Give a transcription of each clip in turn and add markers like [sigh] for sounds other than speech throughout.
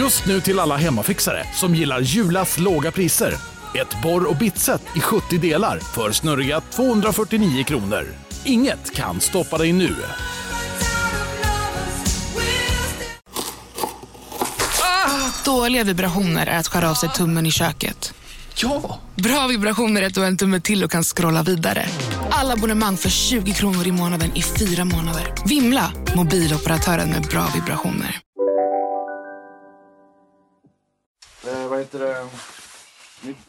Just nu till alla hemmafixare som gillar Julas låga priser. Ett borr och bitset i 70 delar för snurriga 249 kronor. Inget kan stoppa dig nu. Dåliga vibrationer är att skära av sig tummen i köket. Ja! Bra vibrationer är att du har en tumme till och kan scrolla vidare. Alla abonnemang för 20 kronor i månaden i fyra månader. Vimla! Mobiloperatören med bra vibrationer. Heter det?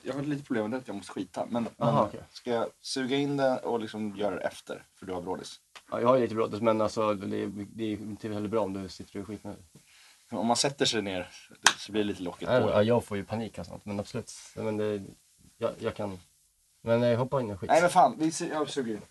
Jag har lite problem med det att jag måste skita. Men, men Aha, okej. ska jag suga in det och liksom göra det efter? För du har brådis. Ja, jag har lite brådis men alltså det är, det är inte heller bra om du sitter och skiter. Om man sätter sig ner så blir det lite lockigt på. Ja, jag får ju panik och sånt men absolut. Men det, jag, jag kan. Men jag hoppar in och skit. Nej men fan, vi, jag suger in.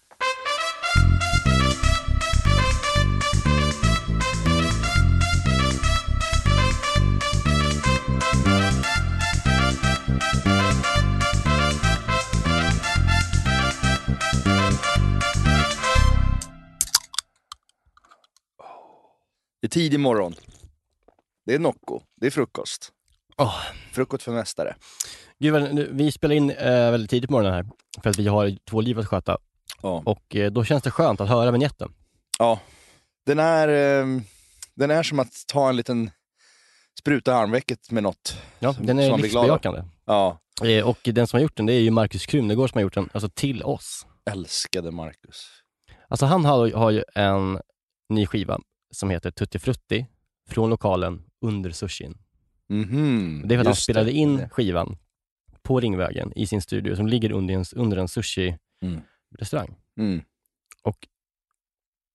Det är tidig morgon. Det är Nocco. Det är frukost. Åh. Frukost för mästare. Gud, nu, vi spelar in eh, väldigt tidigt på morgonen här för att vi har två liv att sköta Ja. och eh, då känns det skönt att höra vignetten. Ja, den är, eh, den är som att ta en liten spruta i armvecket med något. Ja, Som- den är livsbejakande. Ja, Eh, och den som har gjort den, det är ju Marcus Krunegård som har gjort den, alltså till oss. älskade Marcus. Alltså han har, har ju en ny skiva som heter Tutti Frutti från lokalen under sushin. Mhm, Det är för att han spelade det. in skivan på Ringvägen i sin studio som ligger under en, under en sushi-restaurang. Mm. Mm. Och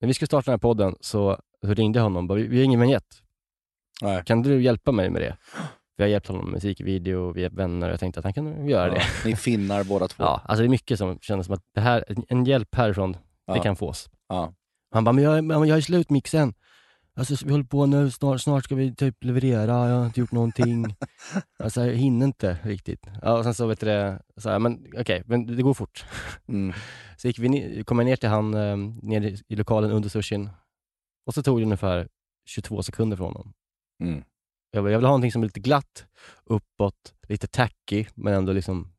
när vi skulle starta den här podden så, så ringde jag honom och bara, vi har ingen vignett. Kan du hjälpa mig med det? Vi har hjälpt honom med musikvideo, vi är vänner och jag tänkte att han kan göra det. Ja, ni finnar [laughs] båda två. Ja, alltså det är mycket som kändes som att det här, en hjälp härifrån, det Ja. kan fås. Ja. Han bara, men jag, jag är slutmixen. Alltså vi håller på nu, snart, snart ska vi typ leverera, jag har inte gjort någonting. [laughs] alltså jag hinner inte riktigt. Ja, och sen så vet du det, så här, men okej, men det går fort. Mm. [laughs] Så gick vi ner, kom jag ner till han, eh, ner i- i lokalen under sushin. Och så tog det ungefär 22 sekunder från honom. Mm. Jag, bara, jag vill ha någonting som är lite glatt, uppåt, lite tacky, men ändå liksom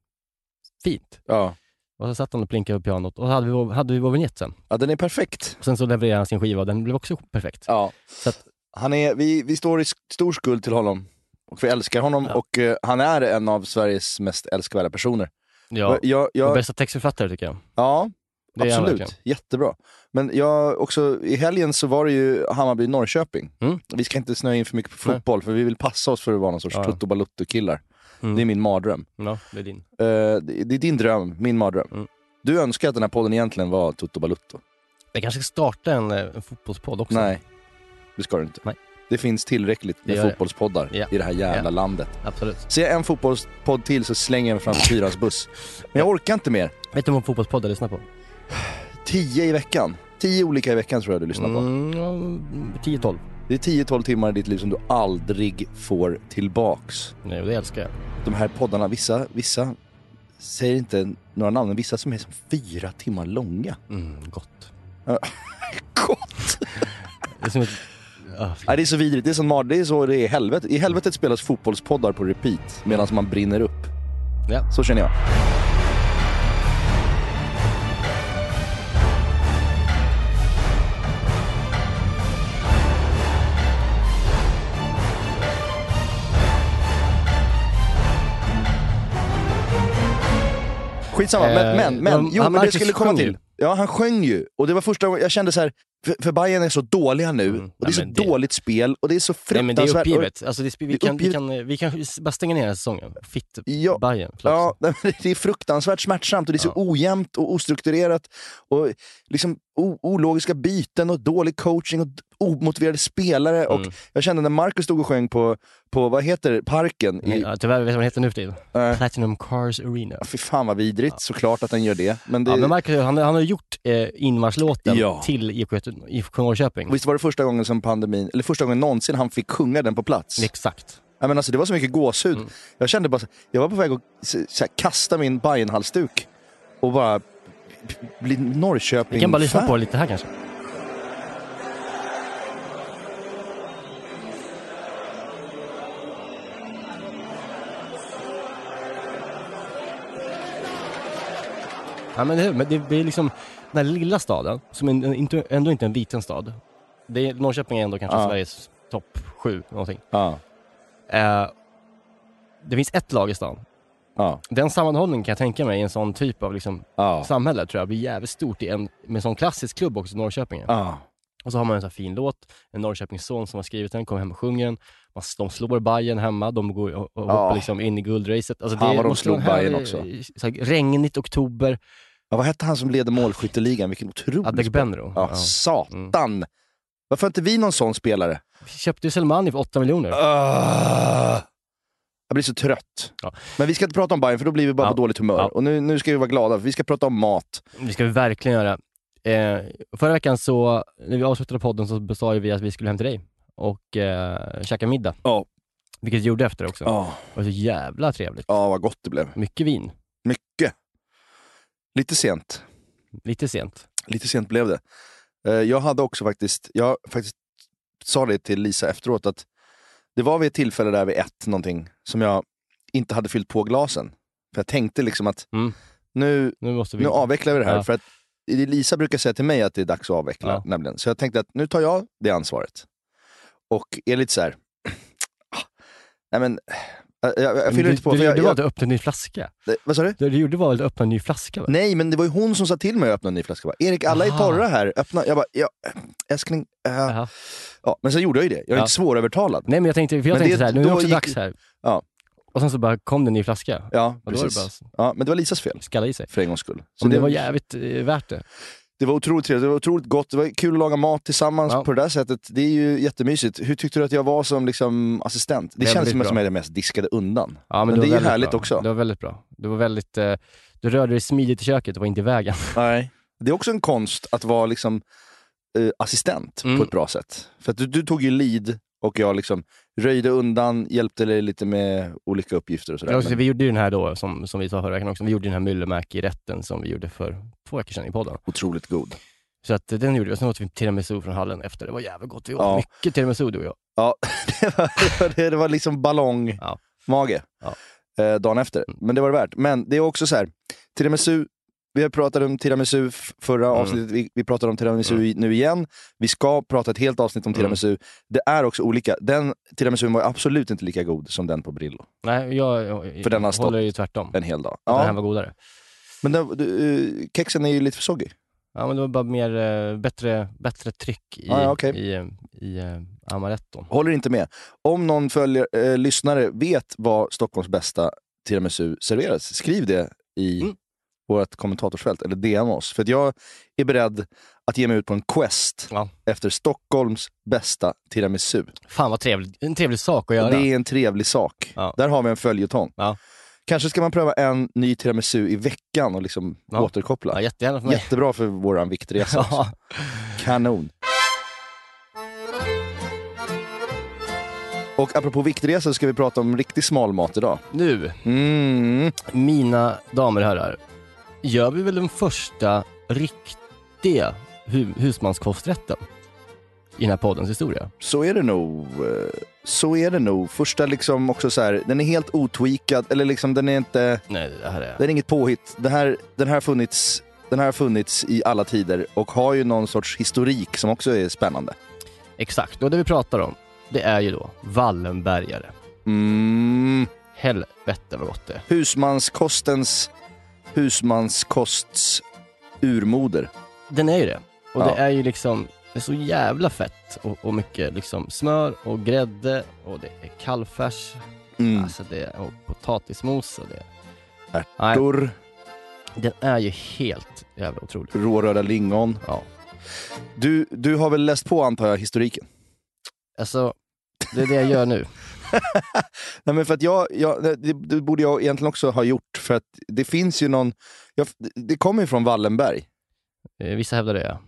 fint. Ja. Och så satt han och plinkade på pianot och hade vi, vår- hade vi vår vignett sen. ja, den är perfekt. Och sen så levererade han sin skiva och den blev också perfekt. Ja. Så att, Han är, vi, vi står i sk- stor skuld till honom. Och vi älskar honom Ja. och eh, han är en av Sveriges mest älskvärda personer. ja, Och jag, och jag, bästa textförfattare tycker jag. ja, Det absolut. Jättebra. Men jag också, i helgen så var det ju Hammarby-Norrköping. Mm. Vi ska inte snöa in för mycket på Nej. fotboll, för vi vill passa oss för att vara någon sorts Ja. tutto balutto-killar. Mm. Det är min mardröm. Ja, det är din. Eh, det, det är din dröm, min mardröm. Mm. Du önskar att den här podden egentligen var tutto balutto. Jag kanske ska starta en, eh, en fotbollspodd också. Nej, det ska du inte. Nej. Det finns tillräckligt med fotbollspoddar Ja. i det här jävla Ja. landet. Absolut. Ser jag en fotbollspodd till så slänger jag mig framför [laughs] fyrans buss. Men jag orkar inte mer. Vet du hur många fotbollspoddar jag lyssnar på? Tio i veckan. Tio olika i veckan tror jag du lyssnar på. Mm, ja, 10-12. Det är 10-12 timmar i ditt liv som du aldrig får tillbaks. Nej, det älskar jag. De här poddarna, vissa, vissa säger inte några namn, men vissa som är som fyra timmar långa. Mm, gott. [laughs] Gott! [laughs] Det är som ett... Ah, Nej, det är så vidrigt, det är, som, mar- det är så det är i helvetet. I helvetet spelas fotbollspoddar på repeat medan man brinner upp. ja. Så känner jag. Skitsamma, men, Eh, men, men, men- jo, men det skulle komma till. Ja, han sjöng ju. Och det var första gången jag kände så här, för, för Bayern är så dåliga nu, Mm. och det är Nej, så det- dåligt spel, och det är så Nej men det är fruktansvärt... uppgivet. Alltså, det, är- vi, Det kan, vi, uppgivet. kan, eh, vi kan bara stänga ner den här säsongen. Fitt Ja, Bayern. Ja, [laughs] det är fruktansvärt smärtsamt och det är så Ja. ojämnt och ostrukturerat. Och liksom o- ologiska byten och dålig coaching och omotiverade spelare. Och Mm. jag kände när Marcus stod och sjöng på, på vad heter det, parken i... Ja, tyvärr vet jag vad den heter nu för tiden. äh, Platinum Cars Arena. fy fan vad vidrigt, såklart att den gör det. Men, det, Ja, men Marcus, han, han har gjort eh, inmarschlåten Ja. till IFK Norrköping. visst var det första gången som pandemin, eller första gången någonsin han fick sjunga den på plats? Exakt. Ja, men alltså, det var så mycket gåshud. Mm. Jag kände bara, jag var på väg att här, kasta min Bajenhalsduk och bara bli Norrköping Vi kan bara lyssna på lite här kanske. Ja, men, det, är- men det, det är liksom den här lilla staden, som är ändå inte en liten stad. Det är, Norrköping är ändå kanske Ja. Sveriges topp sju, någonting. Ja. Eh, det finns ett lag i stan. Ja. Den sammanhållningen kan jag tänka mig i en sån typ av liksom, samhälle tror jag blir jävligt stort i en, med en sån klassisk klubb också, Norrköping. Och så har man en sån här fin låt, en Norrköpingsson som har skrivit den, kommer hem och sjunger den. De slår Bajen hemma, de går och, och hoppar liksom in i guldracet. Alltså Fan vad de slog Bayern också. Så här, regnigt oktober, Ja, vad hette han som leder målskytteligan? Vilken otrolig Adegbenro. Ja, Ja. satan! Varför har inte vi någon sån spelare? Vi köpte ju Selmani för 8 miljoner. Ah. Jag blir så trött. Ja. Men vi ska inte prata om Bayern för då blir vi bara Ja. på dåligt humör. Ja. Och nu, nu ska vi vara glada, för vi ska prata om mat. Det ska vi verkligen göra. Eh, förra veckan så, när vi avslutade podden så sa vi att vi skulle hem till dig och eh, käka middag. Ja. Vilket vi gjorde efter också. Ja. Det var så jävla trevligt. ja, vad gott det blev. Mycket vin. Mycket. Lite sent. Lite sent. Lite sent blev det. Eh, Jag hade också faktiskt, jag faktiskt sa det till Lisa efteråt, att det var vid ett tillfälle där vid ett någonting som jag inte hade fyllt på glasen. För jag tänkte liksom att Mm. nu, Nu måste vi... nu avvecklar vi det här. Ja. För att Lisa brukar säga till mig att det är dags att avveckla. Ja. Nämligen. Så jag tänkte att nu tar jag det ansvaret. Och är lite så här. [clears throat] ah, Nej men, jag, jag, jag Men fyller inte på. du, för du jag, gjorde var jag, att öppna en ny flaska. det- vad sa du? Det du gjorde var att öppna en ny flaska? Va? Nej, men det var ju hon som sa till mig att öppna en ny flaska. Bara, Erik, alla är Aha. torra här. Öppna. Jag bara, ja, älskling. äh, ja. Men sen gjorde jag ju det. Jag är Ja. inte svårövertalad. Nej men jag tänkte, för jag Men tänkte det- så här, nu är det också gick- dags här. Ja. Och sen så bara kom det en ny flaska. Ja, det precis. bara Ja, men det var Lisas fel, skalla i sig. för en gångs skull. Så det var jävligt eh, värt det. Det var otroligt trevligt, det var otroligt gott. Det var kul att laga mat tillsammans Ja. på det där sättet. Det är ju jättemysigt. Hur tyckte du att jag var som liksom, assistent? Det Väldigt känns som att jag är den mest diskade undan. Ja, Men du det var är ju härligt bra. också. Det var väldigt bra. Du var väldigt, eh, du rörde dig smidigt i köket och var inte i vägen. [laughs] Nej. Det är också en konst att vara liksom, eh, assistent Mm. på ett bra sätt. För att du, du tog ju lead och jag liksom röjde undan, hjälpte dig lite med olika uppgifter och sådär. Ja, så Vi gjorde ju den här då, som, som vi sa förra veckan också, vi gjorde den här Myllymäki-rätten som vi gjorde för två veckor sedan i podden. Otroligt god. Så att den gjorde vi, och sen åt vi tiramisu från hallen efter. Det var jävligt gott. Vi åt Ja. mycket tiramisu du och jag. Ja, [laughs] det var, det var, det var liksom ballongmage Ja. Mm. eh, dagen efter. Men det var det värt. Men det är också så här, tiramisu, vi har pratat om tiramisu förra Mm. avsnittet, vi, vi pratar om tiramisu i- nu igen. Vi ska prata ett helt avsnitt om Mm. tiramisu. Det är också olika. Den tiramisun var absolut inte lika god som den på Brillo. Nej, jag, jag, För den har stått håller ju tvärtom. En hel dag. Att Den här Ja, var godare. men den, du, eh, kexen är ju lite för soggy. Ja, men det var bara mer, eh, bättre, bättre tryck i, Ja, ja, okej. i, i eh, amaretton. Håller inte med. Om någon följer, eh, lyssnare vet vad Stockholms bästa tiramisu serveras, skriv det i Mm. Vårt kommentatorsfält, eller DM oss. För att jag är beredd att ge mig ut på en quest Ja. efter Stockholms bästa tiramisu. Fan vad trevligt. En trevlig sak att göra. Det är en trevlig sak. Ja. Där har vi en följetong. Ja. Kanske ska man pröva en ny tiramisu i veckan och liksom återkoppla. Ja, jättegärna för mig. Jättebra för våran viktresa också. Kanon. Och apropå viktresa så ska vi prata om riktig smalmat idag. Nu, Mm. mina damer och herrar, gör vi väl den första riktiga hu husmanskosträtten i den här poddens historia. Så är det nog. eh, Så är det nog. Första liksom också så här, den är helt otweakad, eller liksom den är inte, Nej, det här är... den är inget påhitt. Det här, den här funnits den här har funnits i alla tider och har ju någon sorts historik som också är spännande. Exakt, och det vi pratar om, det är ju då Wallenbergare. Mm. Helvete vad gott det är. Husmanskostens husmanskosts urmoder. Den är ju det. Och Ja. det är ju liksom, det är så jävla fett och, och mycket liksom smör och grädde och det är kallfärs, Mm. alltså det är, och potatismos och det Nej, Ärtor, den är ju helt jävla otrolig. råröda lingon. Ja. Du, du har väl läst på antar jag historiken? Alltså, det är det jag gör nu. [laughs] Nej, men för att jag, jag, det, det borde jag egentligen också ha gjort, för att det finns ju någon... Jag, det kommer ju från Wallenberg. Eh, Vissa hävdar det ja.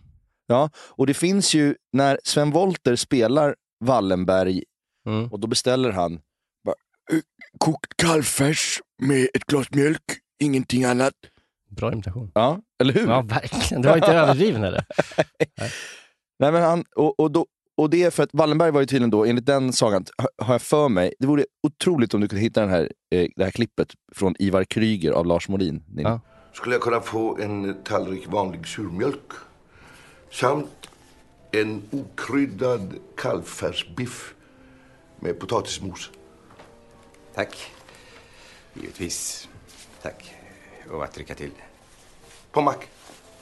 Ja, och det finns ju, när Sven Wollter spelar Wallenberg, Mm. och då beställer han bara, "Eh, kokt kalvfärs med ett glas mjölk, ingenting annat. Bra imitation. Ja, eller hur? Ja, verkligen. Det var inte [laughs] överdriven heller. Nej, men han, och, och, då, och det är för att Wallenberg var ju tydligen då, enligt den sagan, har- jag för mig, det vore otroligt om du kunde hitta den här, eh, det här klippet från Ivar Kryger av Lars Molin. Ja. skulle jag kunna få en tallrik vanlig surmjölk samt en okryddad kalvfärsbiff med potatismos. Tack. Givetvis. Tack. Och att dricka till. På mack.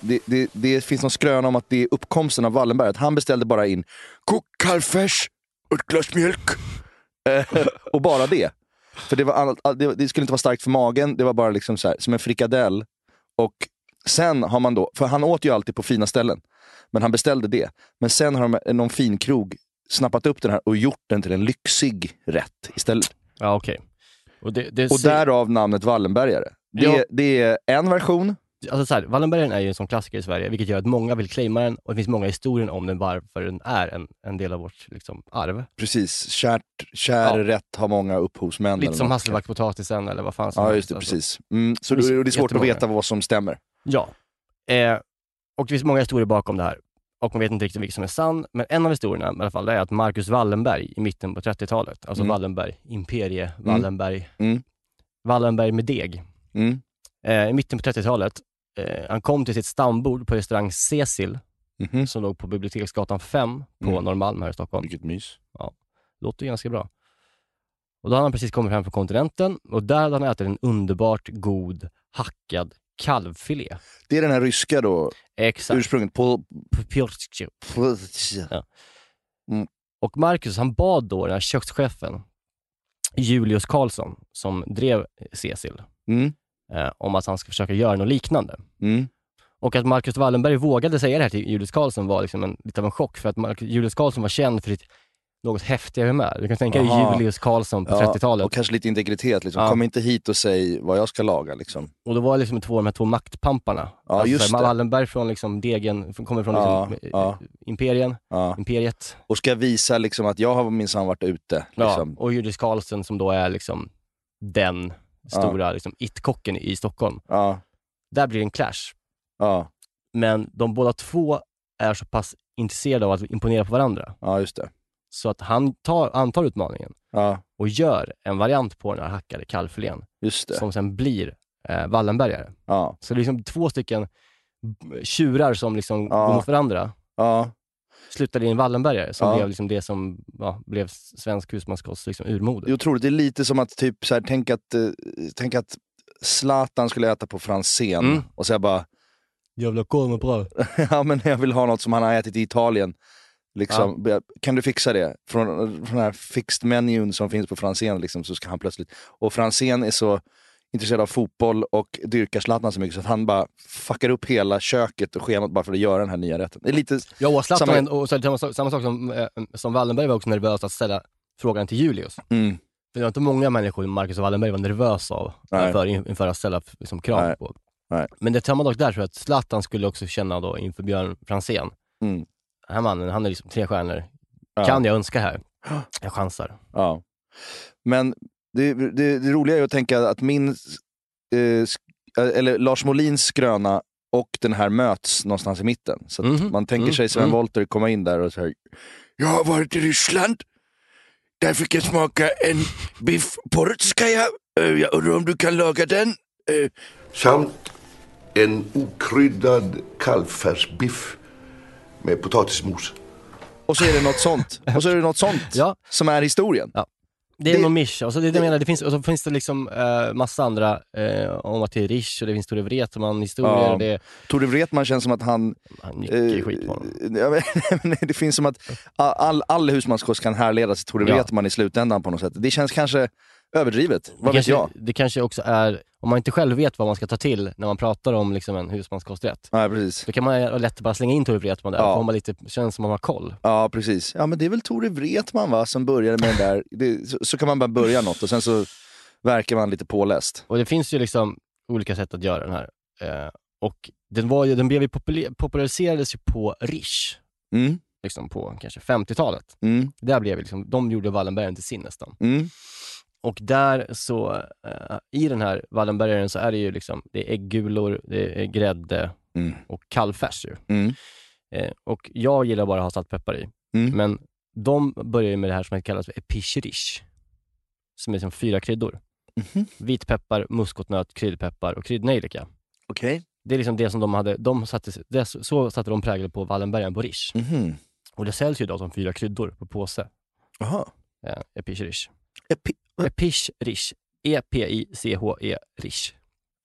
Det, det, det finns någon skröna om att det är uppkomsten av Wallenberg, att han beställde bara in kokt kalvfärs och ett glas mjölk. Eh, och bara det. För det, var annat, det, det skulle inte vara starkt för magen, det var bara liksom så här, som en frikadell. Och sen har man då, för han åt ju alltid på fina ställen, men han beställde det. Men sen har de, någon fin krog snappat upp den här och gjort den till en lyxig rätt istället. Ja, okej. Och, det, det Och därav namnet Wallenbergare. Det, Ja. det är en version, Alltså så här, Wallenbergaren är ju en sån klassiker i Sverige, vilket gör att många vill claima den och det finns många historier om den varför den är en, en del av vårt liksom, arv. precis, kärt, kär Ja. rätt har många upphovsmän. Lite som hasselbackpotatisen eller vad fan som Ja, helst. just det. Alltså. Precis. Mm. Så Det det, är svårt att veta vad som stämmer. Ja. Eh, och det finns många historier bakom det här. Och man vet inte riktigt vilken som är sann, men en av historierna i alla fall är att Marcus Wallenberg i mitten på 30-talet, alltså Mm. Wallenberg, imperie Wallenberg, Mm. Wallenberg med deg. Mm. Eh, I mitten på 30-talet, eh, han kom till sitt stambord på restaurang Cecil, Mhm. som låg på Biblioteksgatan 5 på Mm. Norrmalm här i Stockholm. Vilket mys. Låter ju ganska bra. Och då hade han precis kommit hem från kontinenten och där hade han ätit en underbart god hackad kalvfilé. Det är den här ryska då, Exakt. ursprunget. På, Pjortsk. på, Och Marcus han bad då den här kökschefen, Julius Karlsson, som drev Cecil, mm. Eh, om att han ska försöka göra något liknande. Mm. Och att Marcus Wallenberg vågade säga det här till Julius Karlsson var liksom en, lite av en chock, för att Marcus, Julius Karlsson var känd för sitt något häftiga humör. Du kan tänka dig. Julius Karlsson på Ja, 30-talet. Och kanske lite integritet. Liksom. Ja. Kom inte hit och säg vad jag ska laga. Liksom. Och då var det liksom två, de här två maktpamparna. Ja, just så här, det. Wallenberg från liksom degen, kommer från Ja, liksom, ja. imperien, Ja. imperiet. Och ska visa liksom, att jag har minsann varit ute. Liksom. och Julius Karlsson som då är liksom den stora liksom, it-kocken i Stockholm. Där blir det en clash. Men de båda två är så pass intresserade av att imponera på varandra. ja, just det. Så att han tar, antar utmaningen Ja, och gör en variant på den här hackade kalvfilén som sen blir eh, Wallenbergare. Ja. Så det är liksom två stycken tjurar som liksom Ja. går mot varandra Ja. Slutade i en Wallenbergare som Ja. blev liksom det som ja, blev svensk husmanskost liksom urmoder. Det är otroligt. Det är lite som att, typ, så här, tänk, att eh, tänk att Zlatan skulle äta på Franzén Mm. och säga bara, Jävla korvbröd. [laughs] ja men jag vill ha något som han har ätit i Italien. Liksom, be- Kan du fixa det? Från, från den här fixed menyn som finns på Franzén liksom, så ska han plötsligt... Och Franzén är så intresserad av fotboll och dyrkar Zlatan så mycket så att han bara fuckar upp hela köket och schemat bara för att göra den här nya rätten. Det är lite... Ja, och Zlatan, Samma- och så, samma, sak- samma sak som, eh, som Wallenberg var också nervös att ställa frågan till Julius. Mm, För det var inte många människor Marcus och Wallenberg var nervösa av Nej. för, inför att ställa liksom, krav Nej. på. Nej. Men det samma dock där tror jag att Zlatan skulle också känna då inför Björn Franzén. mm, Den här mannen, han är liksom tre stjärnor. ja, Kan jag önska här? [gasps] Jag chansar. Ja. Men det, det, det roliga är att tänka att min, eh, sk- eller Lars Molins skröna och den här möts någonstans i mitten. Så att Mhm, man tänker mm, sig Sven mm. Wollter komma in där och säga Jag har varit i Ryssland. Där fick jag smaka en biff portskaja. Eh, Jag undrar om du kan laga den? Eh, Samt en okryddad kalvfärsbiff med potatismos. Och så är det något sånt. [laughs] Och så är det något sånt Ja. som är historien. Det är Det- någon misch. Alltså det, det, jag menar, det finns, och så finns det liksom eh, massa andra eh, om att det är Rish och det finns Tore Wretman-historier. Ja. Det, Tore Wretman känns som att han han mycket skit på Eh, honom. [laughs] men det finns som att all, all husmanskost kan härledas till Tore Ja. Wretman i slutändan på något sätt. Det känns kanske överdrivet. Vad det vet kanske, jag? Det kanske också är, om man inte själv vet vad man ska ta till när man pratar om liksom en husmanskosträtt, Nej, precis. då kan man lätt bara slänga in Tore Wretman där, Ja. ja. man lite, känns som man har koll. Ja, precis. Ja, men det är väl Tore Wretman va, som började med den där. [laughs] Det, så, så kan man bara börja något och sen så verkar man lite påläst. Och det finns ju liksom olika sätt att göra den här. Eh, och den, var ju, den blev ju populär, populariserades ju på Rish, Mm, liksom på kanske 50-talet. mm, Där blev liksom, de gjorde Wallenbergaren till sin nästan. mm, Och där så, eh, i den här Wallenbergaren så är det ju liksom, det är äggulor, det är grädde mm, och kallfärs ju. mm, Eh, och jag gillar bara att ha saltpeppar i. mm. Men de börjar ju med det här som kallas för epicherish. Som är som fyra kryddor. Mhm. Vitpeppar, muskotnöt, kryddpeppar och kryddnejlika. Okej. Det är liksom det som de hade, de satte, det, så satte de prägel på Wallenbergaren på Rish. Mhm. Och det säljs ju idag som fyra kryddor på påse. Jaha. Eh, Epish Rish. Epi- Epish Rish. E-P-I-C-H-E Rish.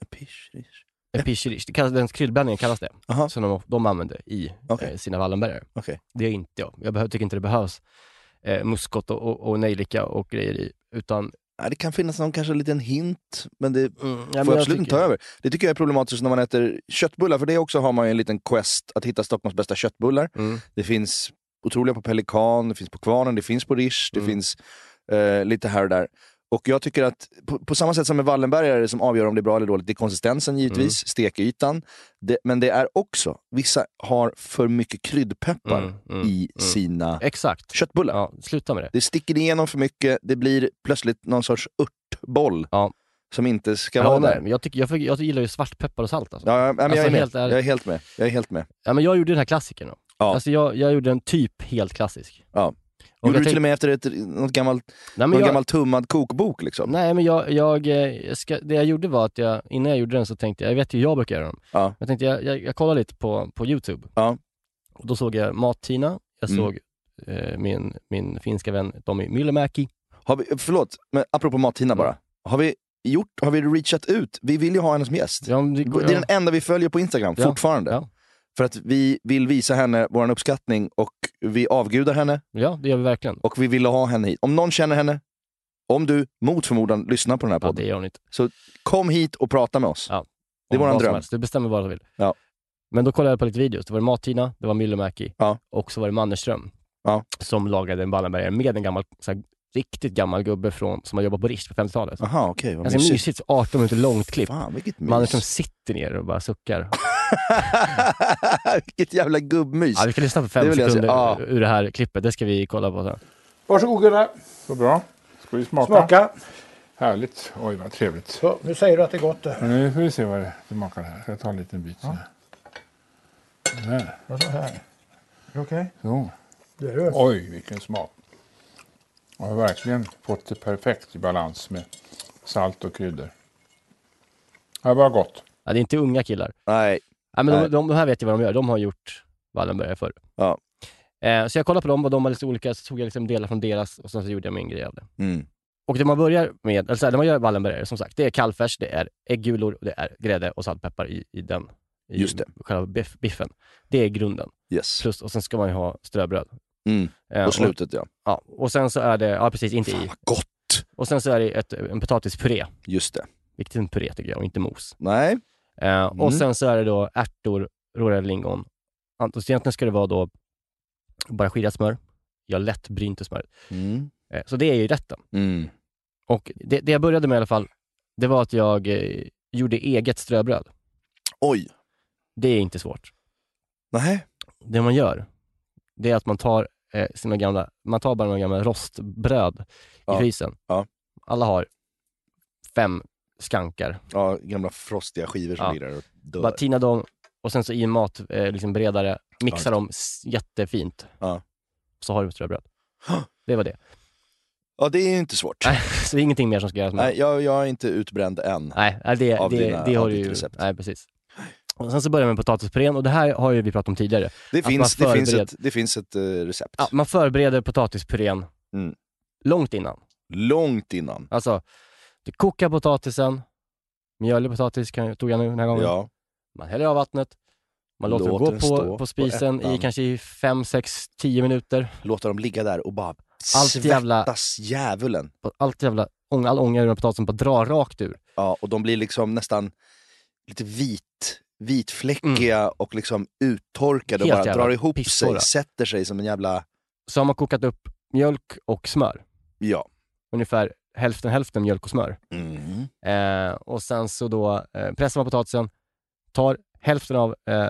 Epish, rish. Epish Rish. Det kallas, den kryddblandningen kallas det. Jaha. Som de, de använder i Okej. eh, sina Wallenbergare. Okej. Det är inte jag. Jag behöver, tycker inte det behövs eh, muskot och, och, och nejlika och grejer i. Utan, Ja, det kan finnas någon kanske liten hint, men det mm, ja, får men jag absolut inte ta över. Det tycker jag är problematiskt när man äter köttbullar, för det också har man ju en liten quest att hitta Stockholms bästa köttbullar. Mm. Det finns otroliga på Pelikan, det finns på Kvarnen, det finns på Rish, det Mm. finns eh, lite här och där. Och jag tycker att på, på samma sätt som med Wallenbergare som avgör om det är bra eller dåligt, det är konsistensen givetvis, stekytan. Det, men det är också, vissa har för mycket kryddpeppar Mm, mm, i mm. sina Exakt. köttbullar. Ja, sluta med det. Det sticker igenom för mycket, det blir plötsligt någon sorts örtboll Ja. som inte ska Jag vara där. jag, tycker, jag, jag gillar ju svartpeppar och salt alltså. Ja, ja, men Alltså, jag, är med. helt ärligt. jag är helt med. Jag är helt med. Ja, men jag gjorde den här klassikern då. Ja. Alltså jag, jag gjorde den typ helt klassisk. Ja. Gjorde du till tänk- och med efter ett, något gammalt, Nej, någon jag, gammal tummad kokbok? Liksom? Nej men jag, jag, eh, jag ska, det jag gjorde var att jag, innan jag gjorde den så tänkte jag, jag vet ju hur jag brukar göra dem. Ja. Jag tänkte, jag, jag, jag kollade lite på, på Youtube. Ja. Och då såg jag Mat-Tina, jag Mm. såg eh, min, min finska vän Tommy Myllymäki. Har vi, förlåt, men apropå Mat-Tina bara. Har vi gjort, har vi reachat ut? Vi vill ju ha henne som gäst. Ja, det, Det är den enda vi följer på Instagram, fortfarande. Ja. För att vi vill visa henne vår uppskattning och vi avgudar henne ja, det gör vi verkligen. och vi vill ha henne hit. Om någon känner henne, om du mot förmodan lyssnar på den här Ja, podden, det gör hon inte. kom hit och prata med oss. Ja. Det är våran dröm. Du bestämmer vad du vill. Ja. Men då kollade jag på lite videos. Det var Mat-Tina, det var Myllymäki Ja. och så var det Mannerström Ja. som lagade en Wallenbergare med en gammal, så här, riktigt gammal gubbe från, som har jobbat på Rish på 50-talet. Jaha, okej. vad Ganska mysigt. mysigt, 18 minuter långt klipp. Fan, vilket mys. Mannerström sitter ner och bara suckar. [laughs] vilket jävla gubbmys. Ja, vi kan lyssna på Det fem sekunder se. Ja. ur det här klippet. Det ska vi kolla på sen. Varsågod Gunnar. Så bra. Ska vi smaka? Smaka. Härligt. Oj, vad trevligt. Så, nu säger du att det är gott det. Nu får vi se vad det smakar här. Ska jag ta en liten bit? Så. Där. Och så här. Okej. Så. Det är du. Oj, vilken smak. Jag har verkligen fått det perfekt i balans med salt och kryddor. Det var gott. Ja, det är inte unga killar. Nej, Ja, men de, de, de här vet jag vad de gör. De har gjort Wallenbergare förr. Ja. Eh, så jag kollade på dem och de var lite olika, så tog jag liksom delar från deras och sen så gjorde jag min grej av det. mm. Och det man börjar med, eller så här, det man gör Wallenbergare, som sagt, det är kallfärs, det är äggulor, det är grädde och saltpeppar i, i den. I Just det. Själva biff, biffen. Det är grunden. yes. Plus, och sen ska man ju ha ströbröd. Mm. Eh, Och slutet ja. Och, ja, och sen så är det, ja precis, inte Fan i. vad gott! Och sen så är det ett, en potatispuré. Just det. Viktigt med puré tycker jag, och inte mos. Nej, Eh, Mm. Och sen så är det då ärtor, rårade lingon. Egentligen ska det vara då bara skirat smör. Jag lätt brynt i smöret. mm. Eh, så det är ju rätten. Mm. Och det, det jag började med i alla fall, det var att jag eh, gjorde eget ströbröd. Oj. Det är inte svårt. Nej. Det man gör, det är att man tar eh, sina gamla, man tar bara några gamla rostbröd Ja. i frysen. Ja. Alla har fem skankar. Ja, gamla frostiga skivor som Ja. ligger där och dör. Bara tina dem och sen så i en mat, eh, liksom beredare, mixa Ja. dem jättefint. Ja. Så har du ströbröd. Det var det. Ja, det är ju inte svårt. Nej, [laughs] så det är ingenting mer som ska göras med Nej, jag, jag är inte utbränd än. Nej, nej, det, Av det, dina- det av har du ju. Nej, precis. Och sen så börjar man med potatispurén och det här har ju vi pratat om tidigare. Det finns, det finns ett, det finns ett eh, recept. Ja, man förbereder potatispurén Mm. långt innan. Långt innan. Alltså, du kokar potatisen, mjölig potatis kan, tog jag nu den här gången. Ja. Man häller av vattnet, man låter, Låter den gå på, på på spisen i ettan. kanske i 5, 6, 10 minuter. Låta dem ligga där och bara Allt svettas jävla- djävulen. Och Allt jävla all ånga ur potatisen bara drar rakt ur. Ja, och de blir liksom nästan lite vit, vitfläckiga och liksom uttorkade och Mm. Helt bara jävla drar ihop pisstorra. sig, sätter sig som en jävla... Så har man kokat upp mjölk och smör. Ja. Ungefär hälften hälften mjölk och smör. Mm. Eh, och sen så då eh, pressar man potatisen, tar hälften av eh,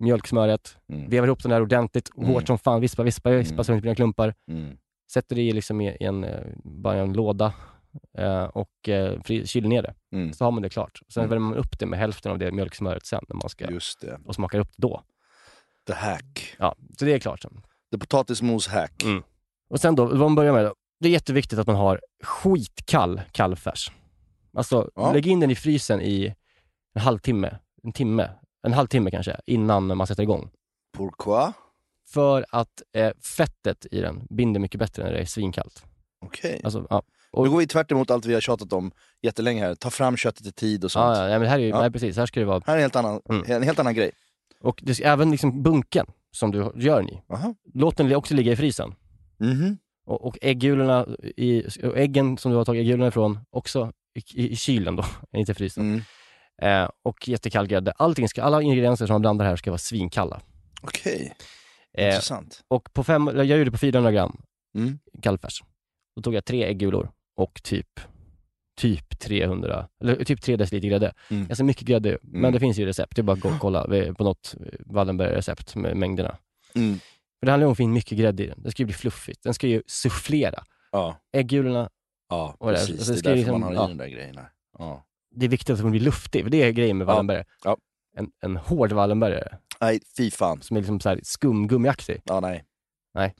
mjölksmöret, Mm. vevar ihop den där ordentligt, Mm. hårt som fan, vispa, vispa, vispa Mm. så det inte blir några klumpar. Mm. Sätter det i, liksom i, en, eh, bara en låda eh, och eh, kyler ner det. Mm. Så har man det klart. Sen Mm. värmer man upp det med hälften av det mjölksmöret sen när man ska, och smakar upp det då. The hack. Ja, så det är klart sen. The potatismos hack. Mm. Och sen då, vad man börjar med då. Det är jätteviktigt att man har skitkall kallfärs. Alltså, Ja. lägg in den i frysen i en halvtimme. en timme, en halvtimme kanske, innan man sätter igång. Pourquoi? För att eh, fettet i den binder mycket bättre när det är svinkallt. Okej. Alltså, ja. Nu går vi tvärt emot allt vi har tjatat om jättelänge här. Ta fram köttet i tid och sånt. Ja, ja, men här är ju, Ja. nej, precis, här ska det vara... Här är en helt annan, Mm. en helt annan grej. Och det, även liksom bunken som du gör den i, Aha. låt den också ligga i frysen. Mhm. Och, och äggulorna, i, och äggen som du har tagit äggulorna ifrån, också i, i, i kylen då, [laughs] inte frysen. Mm. Eh, och jättekall grädde. Allting ska, alla ingredienser som man blandar här ska vara svinkalla. Okej, Eh, intressant. och på fem, jag gjorde på 400 gram Mm. kallfärs. Då tog jag tre äggulor och typ, typ 300, eller typ 3 deciliter grädde. Mm. Ganska mycket grädde, men Mm. det finns ju recept. Det är bara att gå och [gasps] kolla på något Wallenberg-recept med mängderna. Mm. För det handlar ju om att få in mycket grädde i den. Det ska ju bli fluffigt. Den ska ju sufflera. Ja, Äggulorna, ja Och det- precis. och så Det är därför liksom- man har i ja. den där grejerna. Ja. det är viktigt att den blir luftig. För det är grejen med Ja. Wallenberg. Ja. En, en hård Wallenbergare Nej, fy fan. som är liksom så här skumgummiaktig. Ja, nej. Nej.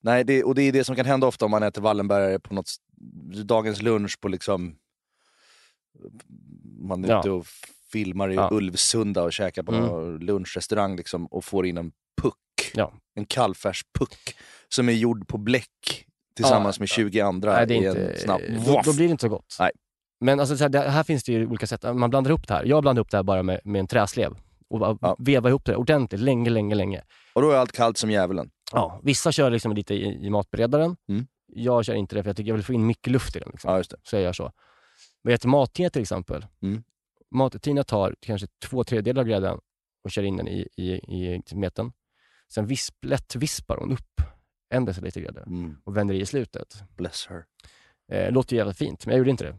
Nej, det, och det är det som kan hända ofta om man äter Wallenbergare på något, dagens lunch på liksom, man är Ja. ute och filmar i. Ulvsunda och käkar på Mm. någon lunchrestaurang liksom, och får in en. Ja. En kallfärspuck som är gjord på bläck tillsammans Ja. med 20 andra Nej, det är inte, snabb... då, då blir det inte så gott. Nej. Men alltså, så här, det, här finns det ju olika sätt. Man blandar ihop det här. Jag blandar ihop det här bara med, med en träslev och Ja. vevar ihop det ordentligt, länge, länge, länge. Och då är allt kallt som djävulen. Ja, vissa kör liksom lite i, i matberedaren. Mm. Jag kör inte det för jag tycker jag vill få in mycket luft i den. Liksom. Ja. Så jag gör så. Vad heter Mat-Tina till exempel? Mm. Mat-Tina tar kanske två tredjedelar av grädden och kör in den i, i, i meten. Sen visp, lätt vispar hon upp en deciliter grädde Mm. och vänder i i slutet. Bless her. Eh, låter ju jävligt fint, men jag gjorde inte det.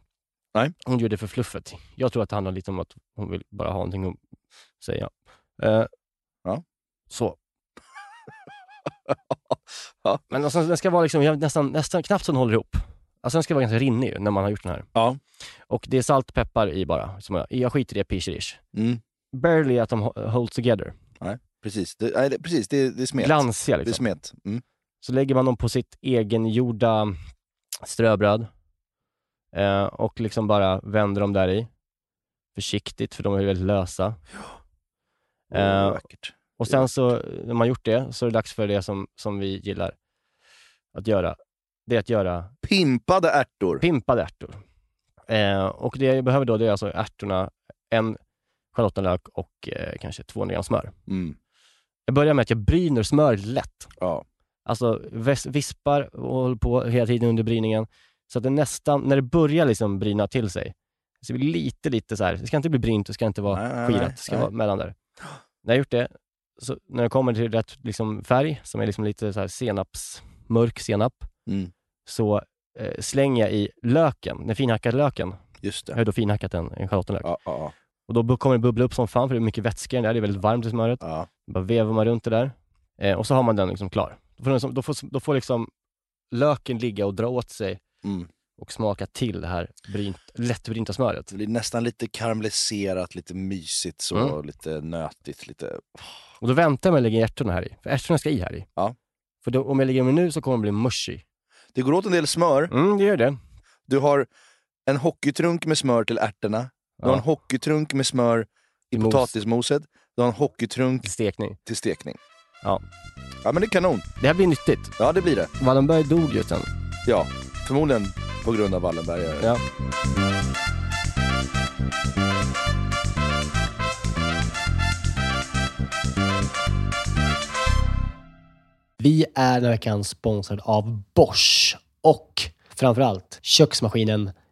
Nej. Hon gjorde det för fluffet. Jag tror att det handlar lite om att hon vill bara ha någonting att säga. Eh, Ja. Så. [laughs] Ja. Men alltså, den ska vara liksom, nästan, nästan knappt så den håller ihop. Alltså den ska vara ganska rinnig när man har gjort den här. Ja. Och det är salt, peppar i bara. Som jag, jag skiter i det pisherish. Mm. Barely att de ho- hold together. Precis, det, nej, det, precis det, det är smet. Glansiga Det är liksom. smet. Mm. Så lägger man dem på sitt egengjorda ströbröd. Eh, och liksom bara vänder dem där i. Försiktigt, för de är väldigt lösa. Åh, Eh, vackert. Och sen så, när man gjort det, så är det dags för det som, som vi gillar att göra. Det är att göra Pimpade ärtor. pimpade ärtor. Eh, och det jag behöver då, det är alltså ärtorna, en schalottenlök och eh, kanske 200 gram smör. Mm. Jag börjar med att jag bryner smöret lätt. Ja. Alltså vispar och håller på hela tiden under bryningen. Så att det nästan, när det börjar liksom bryna till sig, så det blir lite, lite så här. det ska inte bli brynt, det ska inte vara Nej, nej, skirat, det ska nej. vara mellan där. När jag gjort det, så när det kommer till rätt liksom, färg, som är liksom lite så här senaps, mörk senap, Mm. så eh, slänger jag i löken, den finhackade löken. Just Jag det. har då finhackat en, en schalottenlök. Ja, ja, Och då kommer det bubbla upp som fan, för det är mycket vätska i den där, det är väldigt varmt i smöret. ja. Bara vevar man runt det där eh, och så har man den liksom klar. Då får, den, som- då får, då får liksom löken ligga och dra åt sig Mm. och smaka till det här brynt, lättbrynta smöret. Det blir nästan lite karamelliserat, lite mysigt så, Mm. lite nötigt, lite... Och då väntar jag med att lägga ärtorna här i, för ärtorna ska i här i. Ja. För då, om jag lägger dem nu så kommer de bli mushy. Det går åt en del smör. Mm, det gör det. Du har en hockeytrunk med smör till ärtorna. Du har en hockeytrunk med smör i Mos. potatismoset. Du har en hockeytrunk Stekning. till stekning. Ja. Ja men det är kanon. Det här blir nyttigt. Ja det blir det. Wallenberg dog ju sen. Ja, förmodligen på grund av Wallenbergare. Ja. Vi är den här veckan sponsrade av Bosch och framförallt köksmaskinen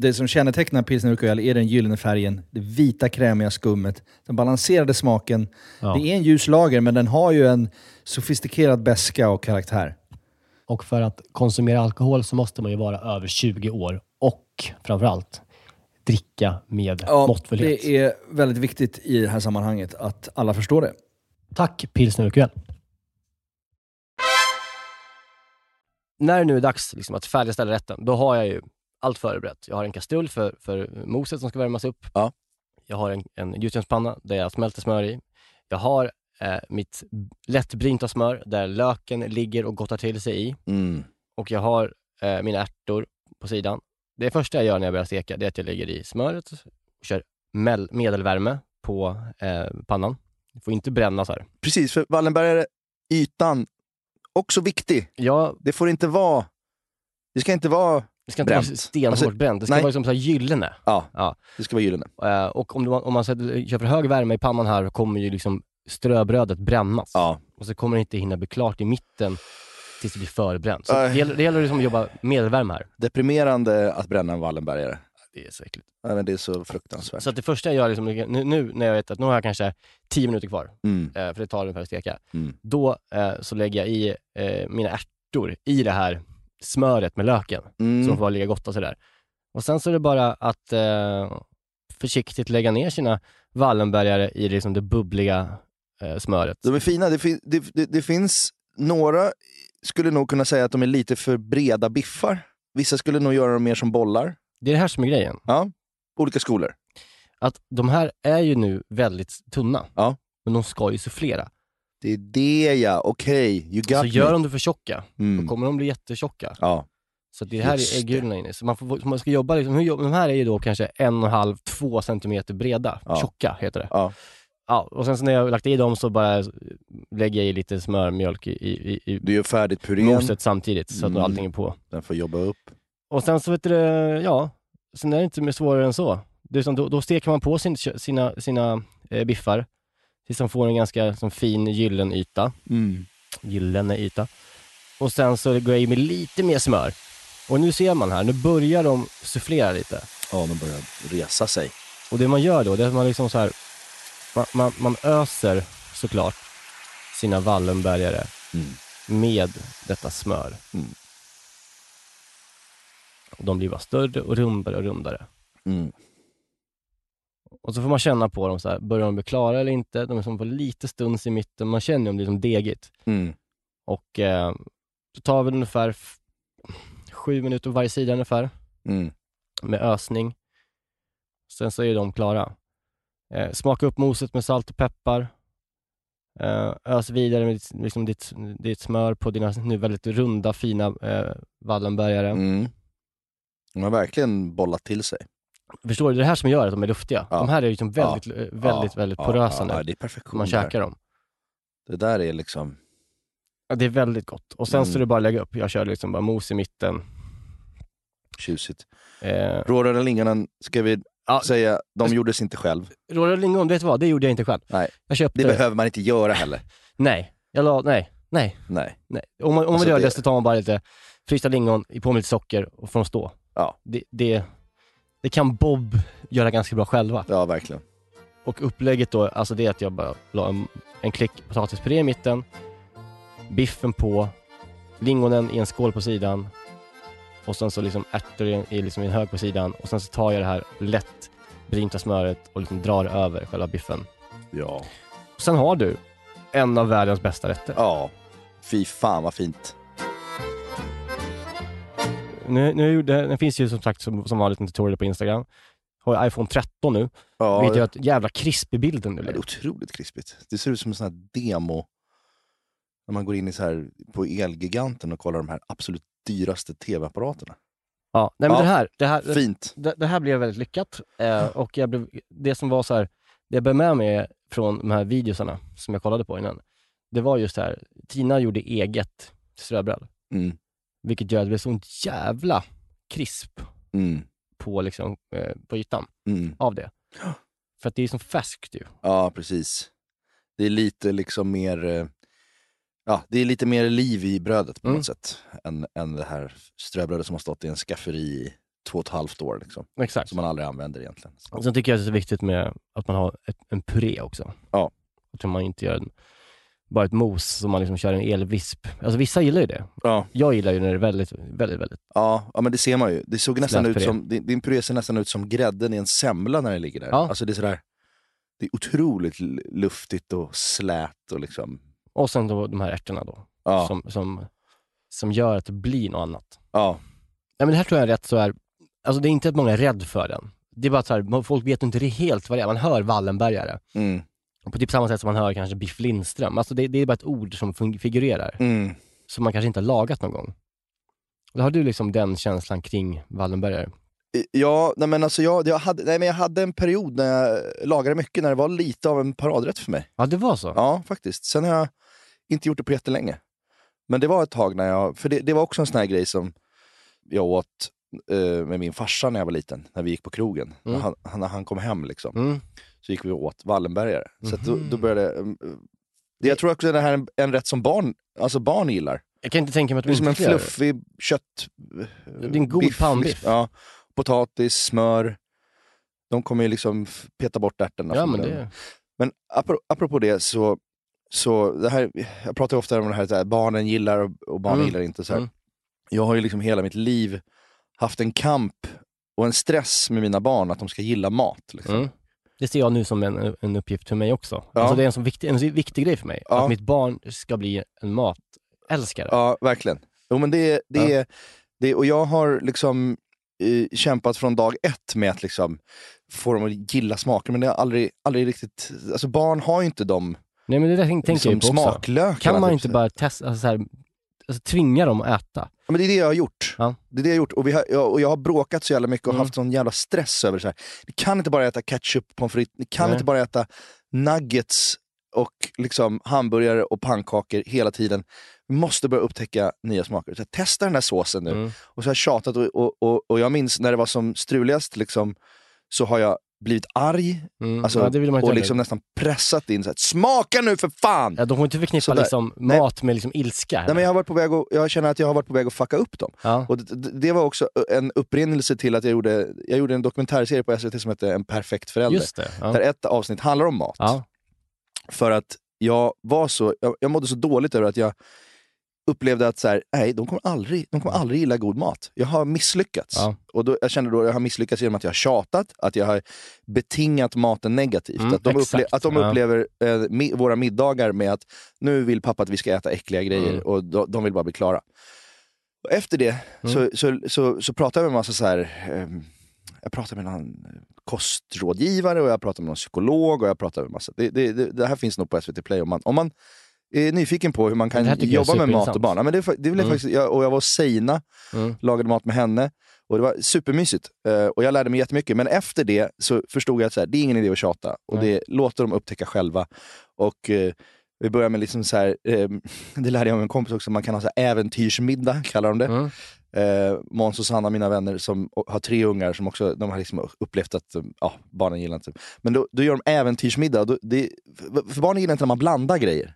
Det som kännetecknar pilsner urquell är den gyllene färgen, det vita krämiga skummet, den balanserade smaken. Ja. Det är en ljus lager, men den har ju en sofistikerad beska och karaktär. Och för att konsumera alkohol så måste man ju vara över 20 år och framförallt dricka med måttfullhet. det är väldigt viktigt i det här sammanhanget att alla förstår det. Tack Pilsner Urquell. När det nu är dags liksom, att färdigställa rätten, då har jag ju allt förberett. Jag har en kastrull för, för moset som ska värmas upp. Ja. Jag har en, en gjutjärnspanna där jag smälter smör i. Jag har eh, mitt lättbrynta smör där löken ligger och gottar till sig i. Mm. Och jag har eh, mina ärtor på sidan. Det första jag gör när jag börjar steka, det är att jag lägger i smöret och kör medelvärme på eh, pannan. Det får inte brännas här. Precis, för Wallenbergare, ytan, också viktig. Ja, Det får inte vara... Det ska inte vara det ska inte bränt. vara stenhårt Alltså, bränt. Det ska nej. vara som så här gyllene. Ja, Ja. det ska vara gyllene. Eh, och om, du, om man sätter, kör för hög värme i pannan här kommer ju liksom ströbrödet brännas. Ja. Och så kommer det inte hinna bli klart i mitten tills det blir förbränt. Så Nej. det gäller, det gäller liksom att jobba medelvärme här. Deprimerande att bränna en Wallenbergare. Det är så äckligt. Ja, men det är så fruktansvärt. Så det första jag gör, liksom, nu, nu när jag vet att nu har jag kanske 10 minuter kvar, Mm. eh, för det tar ungefär att steka. Mm. Då eh, så lägger jag i eh, mina ärtor i det här smöret med löken, Mm. som får ligga gott och sådär. Och sen så är det bara att eh, försiktigt lägga ner sina Wallenbergare i liksom det bubbliga eh, smöret. De är fina. Det, fin- det, det, det finns några, skulle nog kunna säga att de är lite för breda biffar. Vissa skulle nog göra dem mer som bollar. Det är det här som är grejen. Ja, olika skolor. Att de här är ju nu väldigt tunna, Ja. men de ska ju sufflera. Det är det ja, okej. You got Så me. gör de det för tjocka, Mm. då kommer de bli jättetjocka. Ja. Så det här Just är äggulorna inne. Så man, får, så man ska jobba liksom, hur, de här är ju då kanske en och en halv, två centimeter breda. Ja. Tjocka heter det. Ja. Ja, och sen så när jag har lagt i dem så bara lägger jag i lite smörmjölk i, i, i, Du gör färdigt purén. moset samtidigt så att Mm. allting är på. Den får jobba upp. Och sen så vet du, ja, sen är det inte mer svårare än så. Det är som, då, då steker man på sin, sina, sina eh, biffar tills de får en ganska som fin gyllen yta. Mm. gyllene yta. Och sen så går jag i med lite mer smör. Och nu ser man här, nu börjar de sufflera lite. Ja, de börjar resa sig. Och det man gör då, det är att man liksom så här, man, man, man öser såklart sina Wallenbergare Mm. med detta smör. Mm. Och de blir bara större och rundare och rundare. Mm. Och så får man känna på dem, så här, börjar de bli klara eller inte? De är som på lite stuns i mitten, man känner om det är som degigt. Mm. Och eh, då tar vi ungefär sju minuter på varje sida ungefär Mm. med ösning. Sen så är de klara. Eh, smaka upp moset med salt och peppar. Eh, ös vidare med ditt, liksom ditt, ditt smör på dina nu väldigt runda fina eh, Wallenbergare. Mm. De har verkligen bollat till sig. Förstår du? Det är det här som gör att de är luftiga. Ja. De här är liksom väldigt, Ja. eh, väldigt, Ja. väldigt Ja, porösa ja, nu. det är perfektion man där. käkar dem. Det där är liksom... Ja, det är väldigt gott. Och sen så är Mm. det bara att lägga upp. Jag kör liksom bara mos i mitten. Tjusigt. Eh, Råröda lingonen, ska vi Ja. säga, de gjordes inte själv. Rådda lingon, vet du vad? Det gjorde jag inte själv. Nej. Jag köpte... Det behöver man inte göra heller. [laughs] Nej. Jag la... Nej. Nej. Nej. Nej. Om man, om man Alltså göra det- det så tar man bara lite frysta lingon, i på med lite socker och får dem stå. Ja. Det, det, det kan Bob göra ganska bra själva. Ja, verkligen. Och upplägget då, alltså det är att jag bara la en, en klick potatispuré i mitten, biffen på, lingonen i en skål på sidan och sen så liksom ärtor i, i, liksom i en hög på sidan och sen så tar jag det här lätt brynta smöret och liksom drar över själva biffen. Ja. Och sen har du en av världens bästa rätter. Ja. Fy fan vad fint. Nu, nu gjorde, den finns ju som sagt som, som vanligt en tutorial på Instagram. Har iPhone 13 nu, Ja, vilket gör att jävla krisp i bilden nu det är blir. otroligt krispigt. Det ser ut som en sån här demo. När man går in i så här på Elgiganten och kollar de här absolut dyraste tv-apparaterna. Ja, nej men Ja, det här, det här, Fint. det, det här blev väldigt lyckat. Eh, och jag blev, det som var så här, det jag bär med mig från de här videosarna som jag kollade på innan, det var just det här, Tina gjorde eget ströbröd. Mm. Vilket gör att det blev sånt jävla krisp Mm. på, liksom, eh, på ytan Mm. av det. För att det är som färskt ju. Ja, precis. Det är lite liksom mer... eh, Ja, det är lite mer liv i brödet på Mm. något sätt. Än, än det här ströbrödet som har stått i en skafferi i två och ett halvt år. Liksom, Exakt. som man aldrig använder egentligen. Sen tycker jag att det är så viktigt med att man har ett, en puré också. Ja. Att man inte gör en, bara ett mos som man liksom kör en elvisp. Alltså vissa gillar ju det. Ja. Jag gillar ju när det är väldigt, väldigt, väldigt Ja, ja, men det ser man ju. Det såg nästan ut som, din, din puré ser nästan ut som grädden i en semla när den ligger där. Ja. Alltså det är sådär, det är otroligt luftigt och slät och liksom... Och sen då de här ärtorna då, Ja. som, som, som gör att det blir något annat. Ja. Nej, men det här tror jag är rätt så här, alltså det är inte att många är rädd för den. Det är bara att så här, folk vet inte helt vad det är. Man hör Wallenbergare Mm. På typ samma sätt som man hör kanske Biff Lindström. Alltså det, det är bara ett ord som figurerar. Mm. Som man kanske inte har lagat någon gång. Då har du liksom den känslan kring Wallenbergare? Ja, nej men alltså jag, jag, hade, nej men jag hade en period när jag lagade mycket, när det var lite av en paradrätt för mig. Ja, det var så? Ja, faktiskt. Sen har jag inte gjort det på jättelänge. Men det var ett tag när jag, för det, det var också en sån här grej som jag åt eh, med min farsa när jag var liten, när vi gick på krogen. Mm. När, han, han- han kom hem liksom, Mm. Så gick vi åt Wallenbergare. Så att då, Mhm. då började mm, det, jag tror också att det här är en, en rätt som barn, alltså barn gillar. Jag kan inte tänka mig att Det är som en inte det. fluffig kött... Det är en god biff, pannbiff. Ja, potatis, smör. De kommer ju liksom peta bort ärtorna. Ja, men det... Men apro- apropå det så, så det här, jag pratar ju ofta om det här, så här barnen gillar och, och barnen Mm. gillar inte. Så här. Mm. Jag har ju liksom hela mitt liv haft en kamp och en stress med mina barn att de ska gilla mat. Liksom. Mm. Det ser jag nu som en, en uppgift för mig också. Ja. Alltså det är en så viktig, en så viktig grej för mig. Ja. Att mitt barn ska bli en matälskare. Ja, verkligen. Jo, men det, det, Ja. det, och jag har liksom eh, kämpat från dag ett med att liksom få dem att gilla smaker, men det har aldrig, aldrig riktigt... Alltså barn har ju inte de Nej men det där tänk- tänker jag liksom, på också. Kan man typ. inte bara testa, alltså, så här, alltså, tvinga dem att äta? Ja, men det är det jag har gjort. Ja. Det är det jag har gjort. Och, vi har, jag, och jag har bråkat så jävla mycket och Mm. haft sån jävla stress över det. Ni kan inte bara äta ketchup, pommes frites, ni kan Nej. inte bara äta nuggets och liksom hamburgare och pannkakor hela tiden. Vi måste börja upptäcka nya smaker. Så testa den här såsen nu. Mm. Och så har jag tjatat och, och, och, och jag minns när det var som struligast liksom, så har jag blivit arg Mm. alltså, ja, det vill man inte och liksom nästan pressat in så här, smaka nu för fan! ja, de får inte förknippa liksom, Nej. mat med liksom ilska. Nej, men jag, har varit på väg och, jag känner att jag har varit på väg att fucka upp dem. ja. Och det, det- var också en upprinnelse till att jag gjorde, jag gjorde en dokumentärserie på SVT som hette En perfekt förälder. Just det. Ja. Där ett avsnitt handlar om mat. Ja. För att jag var så, jag, jag mådde så dåligt över att jag upplevde att så här, nej, de kommer, aldrig, de kommer aldrig gilla god mat. Jag har misslyckats. Ja. Och då, jag kände då att jag har misslyckats genom att jag har tjatat, att jag har betingat maten negativt. Mm, att de, upple- att de upplever eh, mi- våra middagar med att nu vill pappa att vi ska äta äckliga grejer Mm. och de, de vill bara bli klara. Och efter det Mm. så, så, så, så pratade jag med en massa så här, ehm, jag pratade med någon kostrådgivare och jag pratade med någon psykolog och jag pratade med massa. Det, det, det, det här finns nog på SVT Play om man, om man är nyfiken på hur man kan jobba med mat och barn. Ja, men det, det jag Mm. faktiskt, jag, och jag var hos Seina, Mm. lagade mat med henne och det var supermysigt. Eh, och jag lärde mig jättemycket. Men efter det så förstod jag att så här, det är ingen idé att tjata. Och Nej. det låter dem upptäcka själva. Och eh, vi börjar med liksom så här, eh, [laughs] det lärde jag av en kompis också, man kan ha så äventyrsmiddag, [laughs] kallar de det. Mm. Eh, Måns och Sanna, mina vänner, som har tre ungar som också de har liksom upplevt att eh, ja, barnen gillar inte. Men då, då gör de äventyrsmiddag. Då, det, för för barnen gillar inte när man blandar grejer.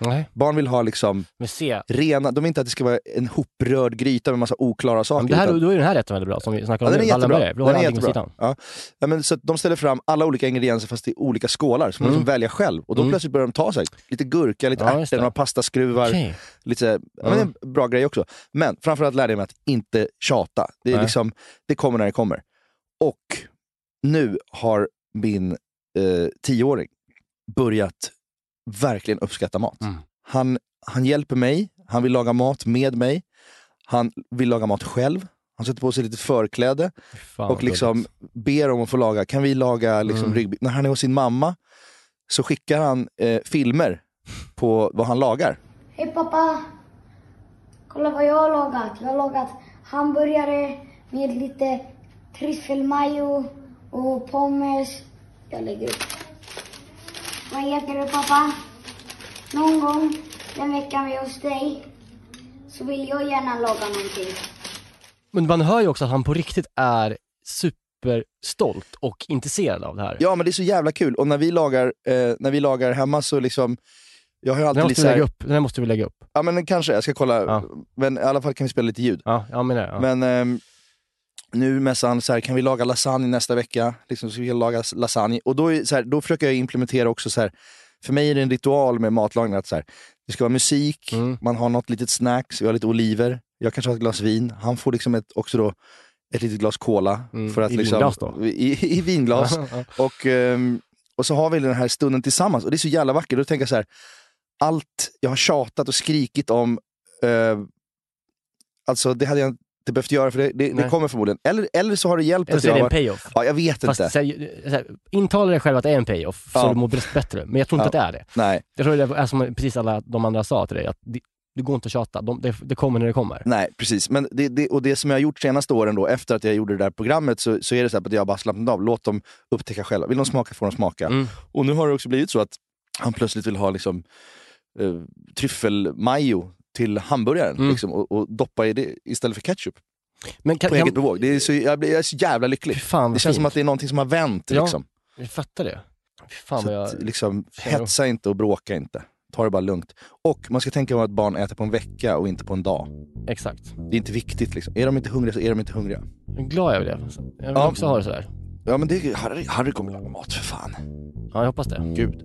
Nej. Barn vill ha liksom se, rena, de vill inte att det ska vara en hoprörd gryta med massa oklara saker. men det här, utan- då är den här rätten väldigt bra, som vi snackade Ja, om den är nu. jättebra. Den är jättebra. Ja. Ja, men så de ställer fram alla olika ingredienser fast i olika skålar, man Mm. liksom välja själv. Och då Mm. plötsligt börjar de ta sig lite gurka, lite Ja, ärtor, några pastaskruvar. Okej. Lite, ja, men det är en bra grej också. Men framförallt lärde jag mig att inte tjata. Det, är Nej. liksom, det kommer när det kommer. Och nu har min eh, tioåring börjat verkligen uppskatta mat. Mm. Han, han hjälper mig, han vill laga mat med mig, han vill laga mat själv. Han sätter på sig lite förkläde Fan, och liksom ber om att få laga, kan vi laga liksom Mm. ryggbiff? När han är hos sin mamma så skickar han eh, filmer på vad han lagar. Hej pappa! Kolla vad jag har lagat. Jag har lagat hamburgare med lite tryffelmajo och pommes. Jag lägger upp. Vad heter du pappa? Någon gång den veckan vi är hos dig så vill jag gärna laga någonting. Men man hör ju också att han på riktigt är superstolt och intresserad av det här. Ja men det är så jävla kul och när vi lagar, eh, när vi lagar hemma så liksom jag har ju den, alltid här lite måste så lägga här, upp. den här måste vi lägga upp. ja men kanske, jag ska kolla, Ja. men i alla fall kan vi spela lite ljud. Ja, jag menar. Ja. Men ehm, nu mässar han så här, kan vi laga lasagne nästa vecka? Liksom, så vi laga lasagne. Och då, är, så här, då försöker jag implementera också så här, för mig är det en ritual med matlagning att så här, det ska vara musik, Mm. man har något litet snacks, vi har lite oliver, jag kanske har ett glas vin, han får liksom ett, också då ett litet glas cola. Mm, För att i liksom, vinglas då? I, i vinglas. [laughs] Och, ehm, och så har vi den här stunden tillsammans och det är så jävla vackert. Då tänker jag så här, allt jag har tjatat och skrikit om, eh, alltså det hade jag inte behövt göra, för det, det, det kommer förmodligen. Eller, eller så har det hjälpt Eller att så är det en payoff. Ja, jag vet Fast inte. så här, så här, intala dig själv att det är en payoff, Ja. så du mår bättre. Men jag tror inte Ja. att det är det. Nej, Jag tror det är som precis alla de andra sa till dig, att det, det går inte att tjata. De, det, det kommer när det kommer. nej, precis. Men det, det, och det som jag har gjort senaste åren då, efter att jag gjorde det där programmet, så, så är det så här att jag bara slappnat av. Låt dem upptäcka själva. Vill de smaka får de smaka. Mm. Och nu har det också blivit så att han plötsligt vill ha liksom, eh, tryffelmajo till hamburgaren Mm. liksom, och, och doppa i det istället för ketchup. Men kan, På eget kan, bevåg. Det är så, jag, blir, jag är så jävla lycklig. fan Det känns som fint. att det är någonting som har vänt. Ja. Liksom. Jag fattar det. Fan Så jag... att, liksom, hetsa inte och bråka inte. Ta det bara lugnt. Och man ska tänka på att barn äter på en vecka och inte på en dag. Exakt. Det är inte viktigt. Liksom. Är de inte hungriga så är de inte hungriga. Jag är glad över det. Jag vill Ja. också ha det sådär. Ja men det, Harry, Harry kommer laga mat för fan. Ja, jag hoppas det. Gud.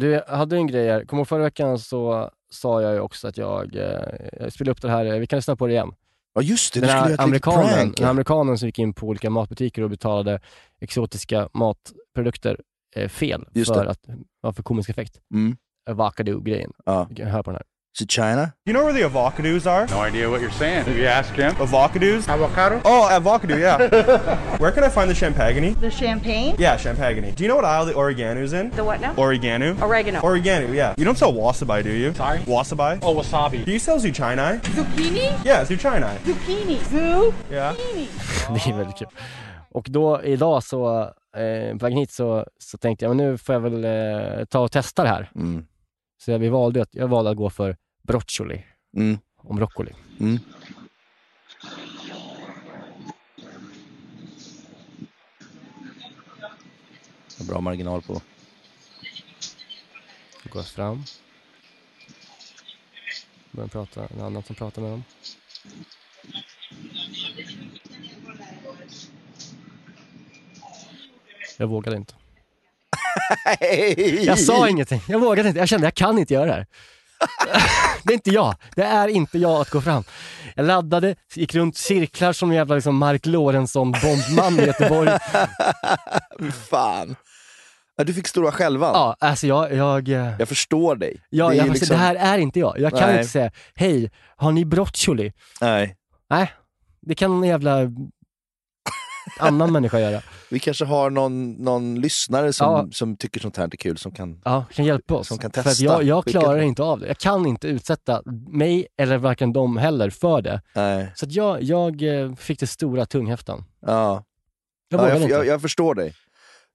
Du, hade en grej här. Kommer förra veckan så sa jag ju också att jag, eh, jag spelade upp det här, vi kan lyssna på det igen. Ja just det, Den här amerikanen, prank. den här amerikanen som gick in på olika matbutiker och betalade exotiska matprodukter eh, fel Just för det. att, ja, för komisk effekt. Mm. Avocado-grejen. Ja. Vi kan höra på den här. Is it China? You know where the avocados are? No idea what you're saying. Have you asked him? Avocados? Avocado? Oh, avocado, yeah. [laughs] where can I find the champagne? The champagne? Yeah, champagne. Do you know what aisle the oregano's in? The what now? Oregano? Oregano. Oregano, yeah. You don't sell wasabi, do you? Sorry? Wasabi? Oh, wasabi. Do you sell zucchini? Zucchini? Yeah, zucchini. Zucchini. Zoo? Yeah. [laughs] Det är väldigt kul. Och då idag så, eh, på vägen hit så, så tänkte jag, men nu får jag väl eh, ta och testa det här. Mm. Så jag, vi valde, att, jag valde att gå för broccioli, Mm. om broccoli. Mm. Bra marginal på. Går fram. Börjar prata, en annan som pratar med dem. Jag vågade inte. [laughs] Jag sa ingenting. Jag vågade inte. Jag kände jag kan inte göra det här. [laughs] Det är inte jag. Det är inte jag att gå fram. Jag laddade, gick runt cirklar som en jävla liksom Mark Lorentzon-bombman i Göteborg. [laughs] Fan. Du fick stora självan. Ja, alltså jag... Jag, eh, Jag förstår dig. ja, Det jag, alltså, liksom- det här är inte jag. Jag kan Nej. inte säga, hej, har ni broccioli? Nej. Nej, det kan någon jävla annan människa göra. Vi kanske har någon, någon lyssnare som, Ja. som tycker sånt här är kul, som kan... Ja, kan hjälpa oss. Som kan För testa. jag, jag Skicka klarar till- inte av det. Jag kan inte utsätta mig, eller varken dem heller, för det. Nej. Så jag, jag eh, fick det stora tunghäftan. Ja. Jag ja, jag, jag, jag förstår dig.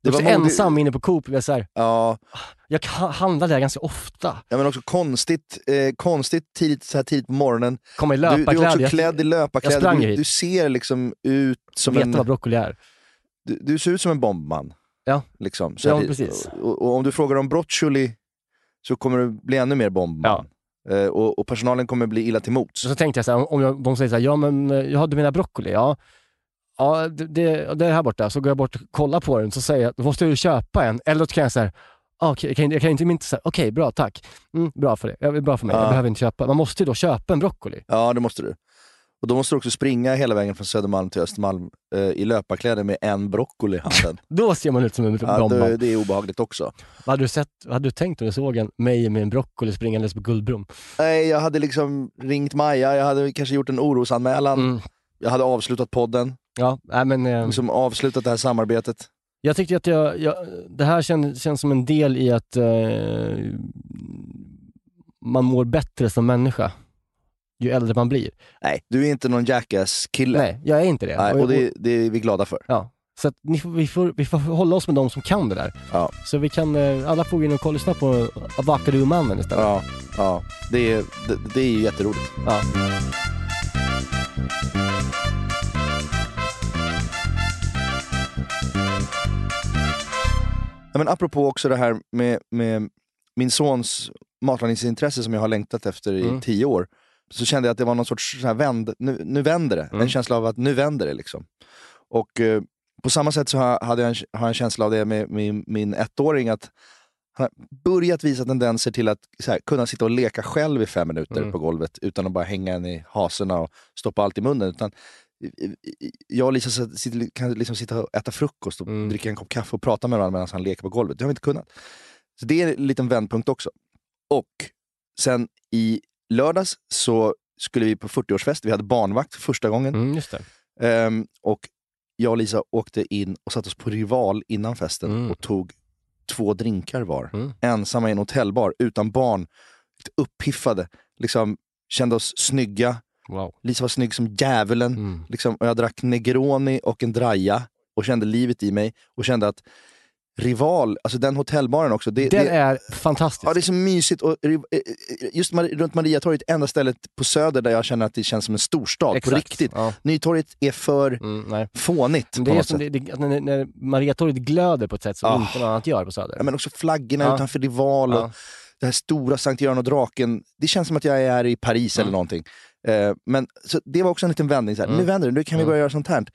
Jag var ensam inne på Coop. Jag, så här, Ja. jag handlar där ganska ofta. ja, men också konstigt, eh, konstigt tidigt, så här tidigt på morgonen. Komma i Du, du är löparkläder. också klädd i löparkläder. Du, du ser liksom ut som Vet en... vad broccoli är? Du, du ser ut som en bombman. Ja. Liksom. Så Ja, precis. Och, och om du frågar om broccioli så kommer du bli ännu mer bombman. Eh, och, och personalen kommer bli illa till mots. Så tänkte jag så här, om jag, de säger så här, ja men eh, jag hade mina broccoli, ja. Ja, det, det, det är här borta. Så går jag bort och kollar på den, så säger jag, då måste du köpa en. Eller då kan jag säga, ah, okej, jag kan, jag kan inte inte säga, okej, bra, tack. Mm, bra för det. Bra för mig. Ja. Jag behöver inte köpa. Man måste ju då köpa en broccoli. Ja, det måste du. Och då måste du också springa hela vägen från Södermalm till Östermalm eh, i löparkläder med en broccoli i handen. [laughs] Då ser man ut som en ja, då, det är obehagligt också. Vad hade du, sett, vad hade du tänkt om du såg en, mig med en broccoli springandes på Guldbrom? Nej, jag hade liksom ringt Maja, jag hade kanske gjort en orosanmälan. Mm. Jag hade avslutat podden, Ja, nej men... Eh, liksom avslutat det här samarbetet. Jag tyckte att jag, jag det här känns, känns som en del i att eh, man mår bättre som människa ju äldre man blir. Nej, du är inte någon jackass-kille. Nej, jag är inte det. Nej, Och- det, det är vi glada för. Ja, så att ni, får- vi, får, vi får hålla oss med de som kan det där. Ja. Så vi kan, eh, alla får gå in och kolla, lyssna på Avakadumannen istället. Ja, ja. Det, är, det, det är jätteroligt. Ja. Ja, men apropå också det här med, med min sons matlagningsintresse som jag har längtat efter i Mm. tio år. Så kände jag att det var någon sorts så här vänd, nu, nu vänder det. Mm. En känsla av att nu vänder det. Liksom. Och eh, på samma sätt så har, hade jag en, har jag en känsla av det med min, min ettåring. Att han har börjat visa tendenser till att här, kunna sitta och leka själv i fem minuter Mm. på golvet utan att bara hänga en i haserna och stoppa allt i munnen. Utan, jag och Lisa så- sitter, kan liksom sitta och äta frukost och Mm. dricka en kopp kaffe och prata med varandra medan han leker på golvet. Det har vi inte kunnat. Så det är en liten vändpunkt också. Och sen i lördags så skulle vi på 40-årsfest. Vi hade barnvakt för första gången. Mm. Ehm, och jag och Lisa åkte in och satte oss på Rival innan festen Mm. och tog två drinkar var. Mm. Ensamma i en hotellbar, utan barn. Lite uppiffade. Liksom, kände oss snygga. Wow. Lisa var snygg som djävulen. Mm. Liksom, och jag drack Negroni och en draja och kände livet i mig. Och kände att Rival, alltså den hotellbaren också. Det, Den det, är fantastisk. Ja, det är så mysigt. Och eh, eh, just runt Mariatorget, enda stället på Söder där jag känner att det känns som en storstad på Exakt, riktigt. ja. Nytorget är för Mm, nej. fånigt på det är som det, det, när, när Mariatorget glöder på ett sätt som Ah. inte något annat gör på Söder. Ja, men också flaggorna Ja. utanför Rival och Ja. det här stora Sankt Göran och draken. Det känns som att jag är i Paris eller någonting. Eh, men så det var också en liten vändning. Så här, Mm. Nu vänder det, nu kan vi Mm. börja göra sånt här.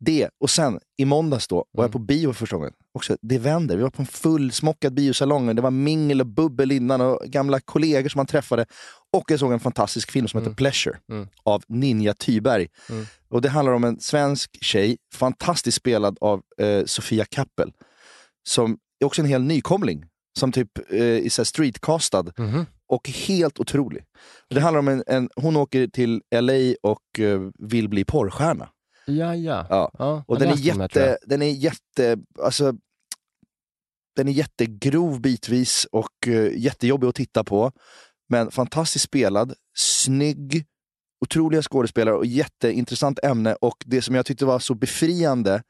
Det, och sen i måndags då var Mm. jag på bio för första gången. Också, det vänder. Vi var på en fullsmockad biosalong. Det var mingel och bubbel innan och gamla kollegor som man träffade. Och jag såg en fantastisk film som heter Pleasure Mm. av Ninja Thyberg. Mm. Och det handlar om en svensk tjej, fantastiskt spelad av eh, Sofia Kappel. Som är också en hel nykomling. Som typ eh, är streetcastad. Mhm. Och helt otrolig. Det handlar om en, en, hon åker till LA och eh, vill bli porrstjärna. Ja, ja. Ja. ja Och den är, det här, jätte, den är jätte, alltså, den är jättegrov bitvis och uh, jättejobbig att titta på. Men fantastiskt spelad, snygg, otroliga skådespelare och jätteintressant ämne. Och det som jag tyckte var så befriande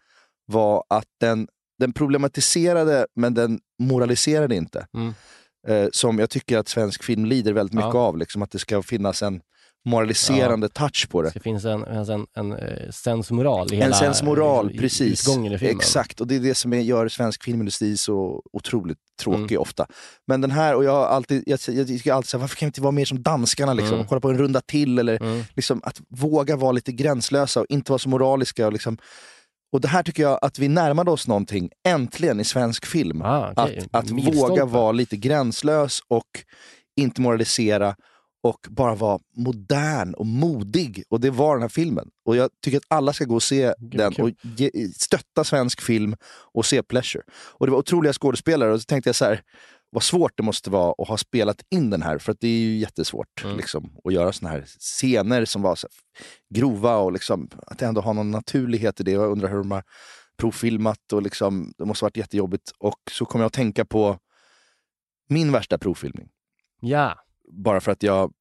var att den, den problematiserade men den moraliserade inte. Mm. Eh, som jag tycker att svensk film lider väldigt mycket Ja. av. Liksom att det ska finnas en moraliserande touch på det. Det finns en, en, en, en eh, sensmoral i hela En sensmoral, i- precis. utgången i filmen. Exakt, och det är det som gör svensk filmindustri så otroligt tråkig Mm. ofta. Men den här, och jag alltid, jag, jag tycker alltid här, varför kan vi inte vara mer som danskarna liksom? Mm. Och kolla på en runda till eller Mm. liksom att våga vara lite gränslösa och inte vara så moraliska. Och, liksom, och det här tycker jag att vi närmade oss någonting, äntligen i svensk film. Ah, okej. Att, att våga vara lite gränslös och inte moralisera och bara vara modern och modig. Och det var den här filmen. Och jag tycker att alla ska gå och se den kul. och ge, stötta svensk film och se Pleasure. Och det var otroliga skådespelare och så tänkte jag så här, vad svårt det måste vara att ha spelat in den här, för att det är ju jättesvårt Mm. liksom, att göra såna här scener som var så grova och liksom, att ändå ha någon naturlighet i det. Jag undrar hur de har provfilmat och liksom, det måste ha varit jättejobbigt. Och så kom jag att tänka på min värsta provfilmning. Ja. Bara för att jag,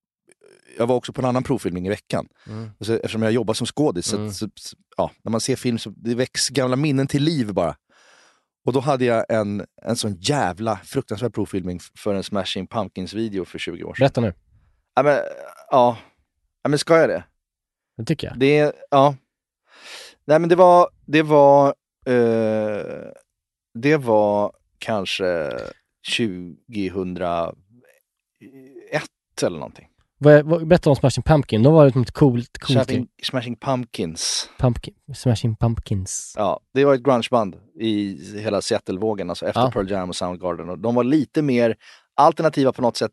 jag var också på en annan provfilmning i veckan. Mm. Så, eftersom jag jobbar som skådis, Mm. så, så, ja, när man ser film så det väcks gamla minnen till liv bara. Och då hade jag en, en sån jävla fruktansvärd provfilmning för en Smashing Pumpkins-video för 20 år sedan. Berätta nu. Ja, men, ja. ja, men ska jag det? Det tycker jag. Det, ja. Nej men det var, det var, eh, det var kanske 2001 eller någonting. Vad, vad, berätta om Smashing Pumpkin. De var liksom ett coolt, coolt Smashing, Smashing Pumpkins. Pumpkin, Smashing Pumpkins. Ja, det var ett grungeband i hela Seattle-vågen, alltså efter Ja. Pearl Jam och Soundgarden. Och de var lite mer alternativa på något sätt.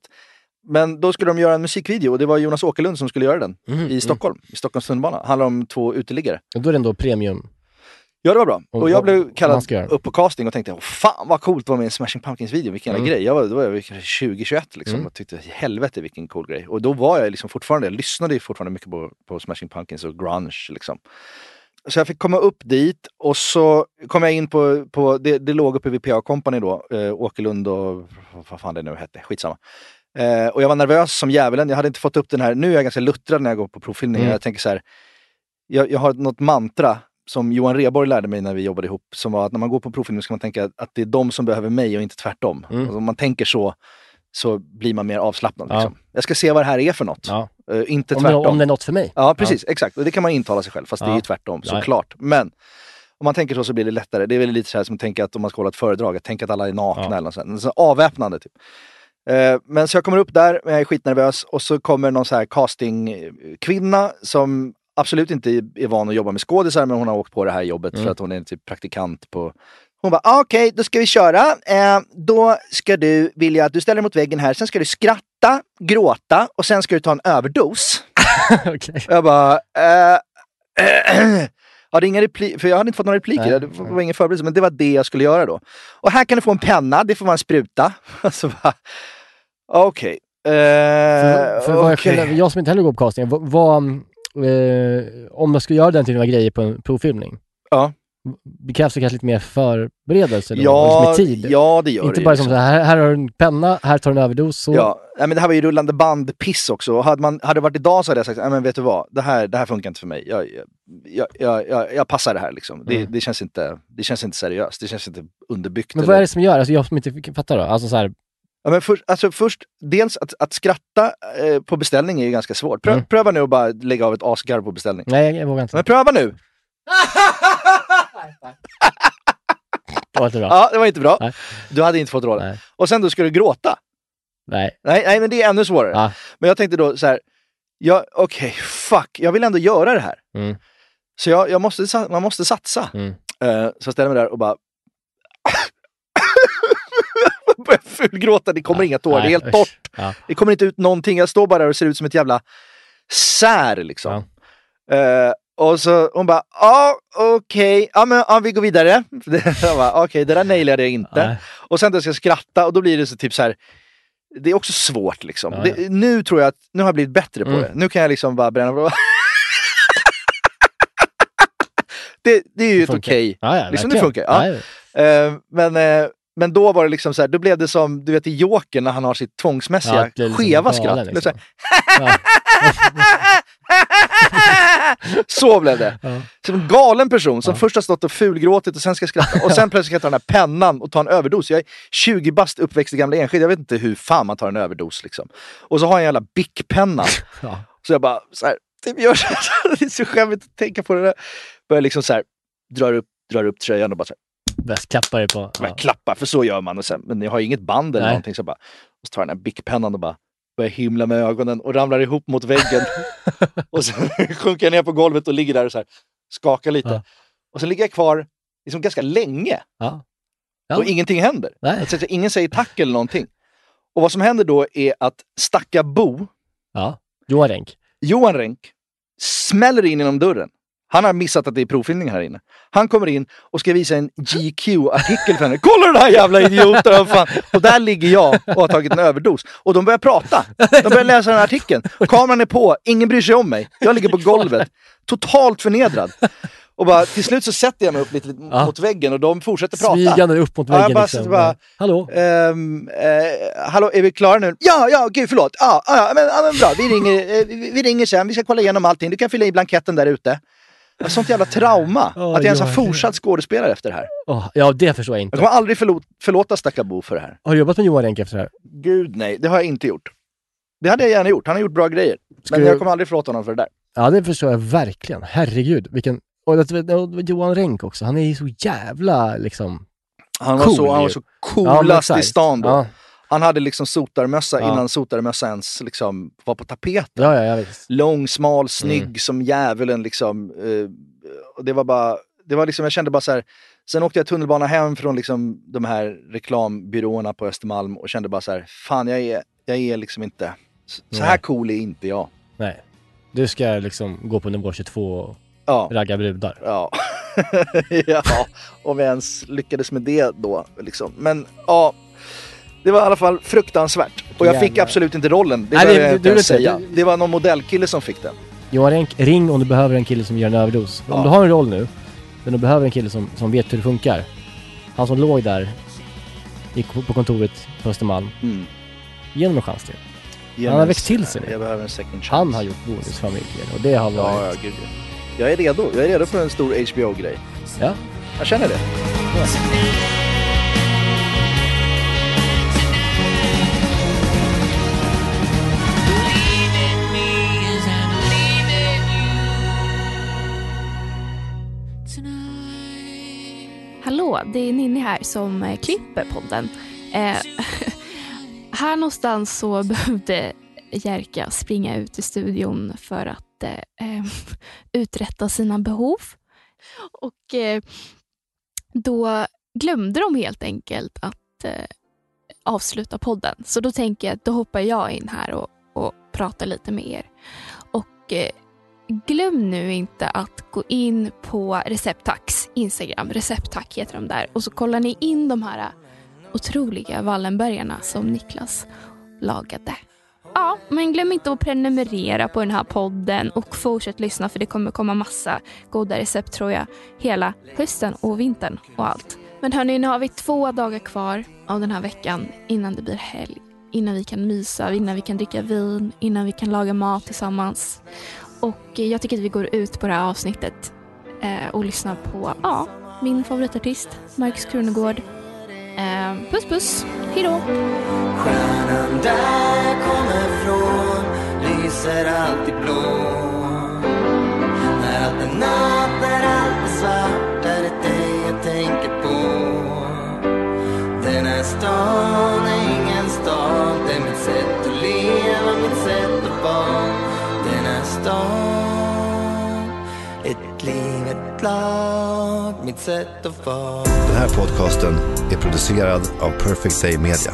Men då skulle de göra en musikvideo och det var Jonas Åkerlund som skulle göra den Mhm, i Stockholm, i Stockholms tunnelbana. Handlar om två uteliggare. Och då är det ändå premium. Ja, det var bra. Och Och jag blev kallad upp på casting och tänkte, fan vad coolt att vara med i en Smashing Pumpkins-video, vilken jävla Mm. grej. Jag var, då var jag kanske 20-21 liksom Mm. och tyckte, helvete vilken cool grej. Och då var jag liksom fortfarande, jag lyssnade fortfarande mycket på, på Smashing Pumpkins och grunge liksom. så jag fick komma upp dit och så kom jag in på, på det, det låg uppe vid PA Company då, eh, Åkerlund och vad fan det nu hette, skitsamma. Eh, och jag var nervös som djävulen, jag hade inte fått upp den här, nu är jag ganska luttrad när jag går på provfilmningar. Mm. Jag tänker så här, jag, jag har något mantra som Johan Reborg lärde mig när vi jobbade ihop, som var att när man går på provfilmning ska man tänka att det är de som behöver mig och inte tvärtom. Mm. Och om man tänker så, så blir man mer avslappnad. Ja. Liksom. Jag ska se vad det här är för något. Ja. Eh, inte Om det, tvärtom. om det är något för mig. Ja, precis. Exakt. Och det kan man intala sig själv, fast det är Ja. ju tvärtom, Ja, ja. såklart. Men om man tänker så så blir det lättare. Det är väl lite så här som att tänka att om man ska hålla ett föredrag, att tänka att alla är nakna Ja. eller något sånt. Så avväpnande typ. Eh, Men så jag kommer upp där, jag är skitnervös och så kommer någon så här castingkvinna som absolut inte är van att jobba med skådisar, men hon har åkt på det här jobbet Mm. för att hon är typ praktikant på hon bara, ah, okej, då ska vi köra. Eh, då ska du, vill jag att du ställer dig mot väggen här, sen ska du skratta, gråta och sen ska du ta en överdos. [laughs] Jag bara, eh, [clears throat] jag hade inga replik, för jag hade inte fått några repliker, Nej, det var ingen förberedelse, men det var det jag skulle göra då. Och här kan du få en penna, det får vara en spruta. [laughs] bara, okej. Eh, För, för vad jag, som inte heller går på casting, vad, eh, om man ska göra den typen av grejer på en provfilmning, Ja. det krävs det kanske lite mer förberedelse då, Ja, liksom med tid? ja, det gör Inte det bara ju som liksom. så här, här har du en penna, här tar du en överdos. Så. Ja, nej, men det här var ju rullande band-piss också. Hade, man, hade det varit idag så hade jag sagt, nej men vet du vad, det här, det här funkar inte för mig. Jag, jag, jag, jag, jag passar det här liksom. Det, Mm. det, känns inte, det känns inte seriöst, det känns inte underbyggt. Men eller- vad är det som gör, alltså jag som inte fattar då, alltså så här, Ja, men först, alltså först, dels att, att skratta eh, på beställning är ju ganska svårt. Prö, Mm. Pröva nu att bara lägga av ett asgarv på beställning. nej jag, vågar inte. Men pröva nu! Det var inte bra. Ja, det var inte bra. Nej. Du hade inte fått rollen. Nej. Och sen då ska du gråta. Nej. Nej, nej men det är ännu svårare. Ja. Men jag tänkte då så här, ja, okej, fuck, jag vill ändå göra det här. Mm. Så jag, jag måste, man måste satsa. Mm. Eh, så jag ställer mig där och bara [laughs] börjar fulgråta, det kommer inga tårar, det är helt torrt. Ja. Det kommer inte ut någonting, jag står bara där och ser ut som ett jävla sär liksom. Eh, och så hon bara, ja okej, ja men ja, vi går vidare. [laughs] okej, det där nailade jag inte. Nej. Och sen då ska jag skratta och då blir det så typ så här. Det är också svårt liksom. Ja, Det, nu tror jag att, nu har jag blivit bättre på Mm. det. Nu kan jag liksom bara bränna på [laughs] det, det är ju ett funkar. okej. Ja, ja, liksom det funkar. Ja. Ja, Eh, men, eh, men då var det liksom så här, då blev det som du vet i Joker när han har sitt tvångsmässiga Ja, liksom skeva skratt. Liksom. [laughs] så blev det. Ja. Som en galen person som först har stått och fulgråtit och sen ska skratta och sen plötsligt ska jag ta den här pennan och ta en överdos. Jag är 20 bast uppväxt i gamla Enskede, jag vet inte hur fan man tar en överdos liksom. Och så har jag en jävla Bic-penna. [laughs] Ja. Så jag bara så här, typ gör så här, [laughs] det är så skämmigt att tänka på det där. Börjar liksom så här, drar upp, drar upp tröjan och bara så här, Bäst klappar det på. börjar klappa, för så gör man. Och sen, men jag har inget band eller Nej. någonting. Så bara, och så tar jag den här Bic-pennan och bara börjar himla med ögonen och ramlar ihop mot väggen. [laughs] och sen [laughs] sjunker jag ner på golvet och ligger där och så här, skakar lite. Ja. Och sen ligger jag kvar liksom ganska länge Ja. Ja. och ingenting händer. Alltså, ingen säger tack eller någonting. Och vad som händer då är att stacka Bo, Ja. Johan Renck. Johan Renck, smäller in genom dörren. Han har missat att det är provfilmning här inne. Han kommer in och ska visa en GQ-artikel för henne. Kolla den här jävla idioten! vad Fan. Och där ligger jag och har tagit en överdos. Och de börjar prata. De börjar läsa den här artikeln. Kameran är på, ingen bryr sig om mig. Jag ligger på golvet. Totalt förnedrad. Och bara, till slut så sätter jag mig upp lite Ja. mot väggen och de fortsätter prata. Smygande upp mot Ja, jag väggen bara liksom. bara, Hallå? Ehm, eh, hallå, är vi klara nu? Ja, ja, gud förlåt. Ja, ja, ja, men, ja, men bra. Vi ringer, eh, vi, vi ringer sen. Vi ska kolla igenom allting. Du kan fylla i blanketten där ute. Jag har Sånt jävla trauma. Åh, att jag ens har ja. fortsatt skådespelare efter det här. Åh, ja, det förstår jag Jag inte. kommer aldrig förlåt, förlåta stackar Bo för det här. Har du jobbat med Johan Renck efter det här? Gud nej, det har jag inte gjort. Det hade jag gärna gjort. Han har gjort bra grejer. Ska Men jag kommer aldrig förlåta honom för det där. Ja, det förstår jag verkligen. Herregud, vilken... Och och Johan Renck också, han är ju så jävla liksom... Han var, Cool så, han var så Ja, coolast i exakt. stan då. Ja. Han hade liksom sotarmössa Ja. innan sotarmössa ens liksom var på tapeten. Ja, ja, lång, smal, snygg Mm. som djävulen liksom. Eh, det var bara, det var liksom, jag kände bara så här. Sen åkte jag tunnelbana hem från liksom de här reklambyråerna på Östermalm och kände bara så här, fan jag är, jag är liksom inte, så så här Nej. cool är inte jag. Nej. Du ska liksom gå på nivå 22 och Ja. ragga brudar. Ja. [laughs] ja, om jag ens lyckades med det då. Liksom. Men ja, det var i alla fall fruktansvärt. Och jag fick Jävlar. absolut inte rollen, det Nej, behöver det- jag du- inte du ens det, säga. du- Det var någon modellkille som fick den. Johan Renck, ring om du behöver en kille som gör en överdos. Om Ja. du har en roll nu, men du behöver en kille som, som vet hur det funkar. Han som låg där i, på kontoret på Östermalm. Mm. Ge honom en chans till. Ge han mig har en- växt till sig nu. Jag behöver en second chance. Han har gjort bonusfamiljer och det har varit... Ja, ja, gud ja. Jag är redo. Jag är redo för en stor HBO-grej. Ja. Jag känner det. Hallå, det är Ninni här som eh, klipper podden. Eh, [laughs] här någonstans så [laughs] behövde Jerka springa ut i studion för att eh, eh, [laughs] uträtta sina behov. Och eh, då glömde de helt enkelt att eh, avsluta podden. Så då tänker jag att då hoppar jag in här och, och pratar lite med er. Och eh, glöm nu inte att gå in på Receptax Instagram. Receptack heter de där. Och så kollar ni in de här otroliga Wallenbergarna som Niklas lagade. Ja, men glöm inte att prenumerera på den här podden och fortsätt lyssna för det kommer komma massa goda recept tror jag hela hösten och vintern och allt. Men hörni, nu har vi två dagar kvar av den här veckan innan det blir helg. Innan vi kan mysa, innan vi kan dricka vin, innan vi kan laga mat tillsammans. Och jag tycker att vi går ut på det här avsnittet eh, och lyssnar på ja, min favoritartist, Marcus Krunegård. Eh, puss puss, hejdå! Stjärnan där kommer från lyser alltid blå När allt är natt, när allt är svart är det dig jag tänker på Den här stan liv, mitt sätt att vara Den här podcasten är producerad av Perfect Day Media.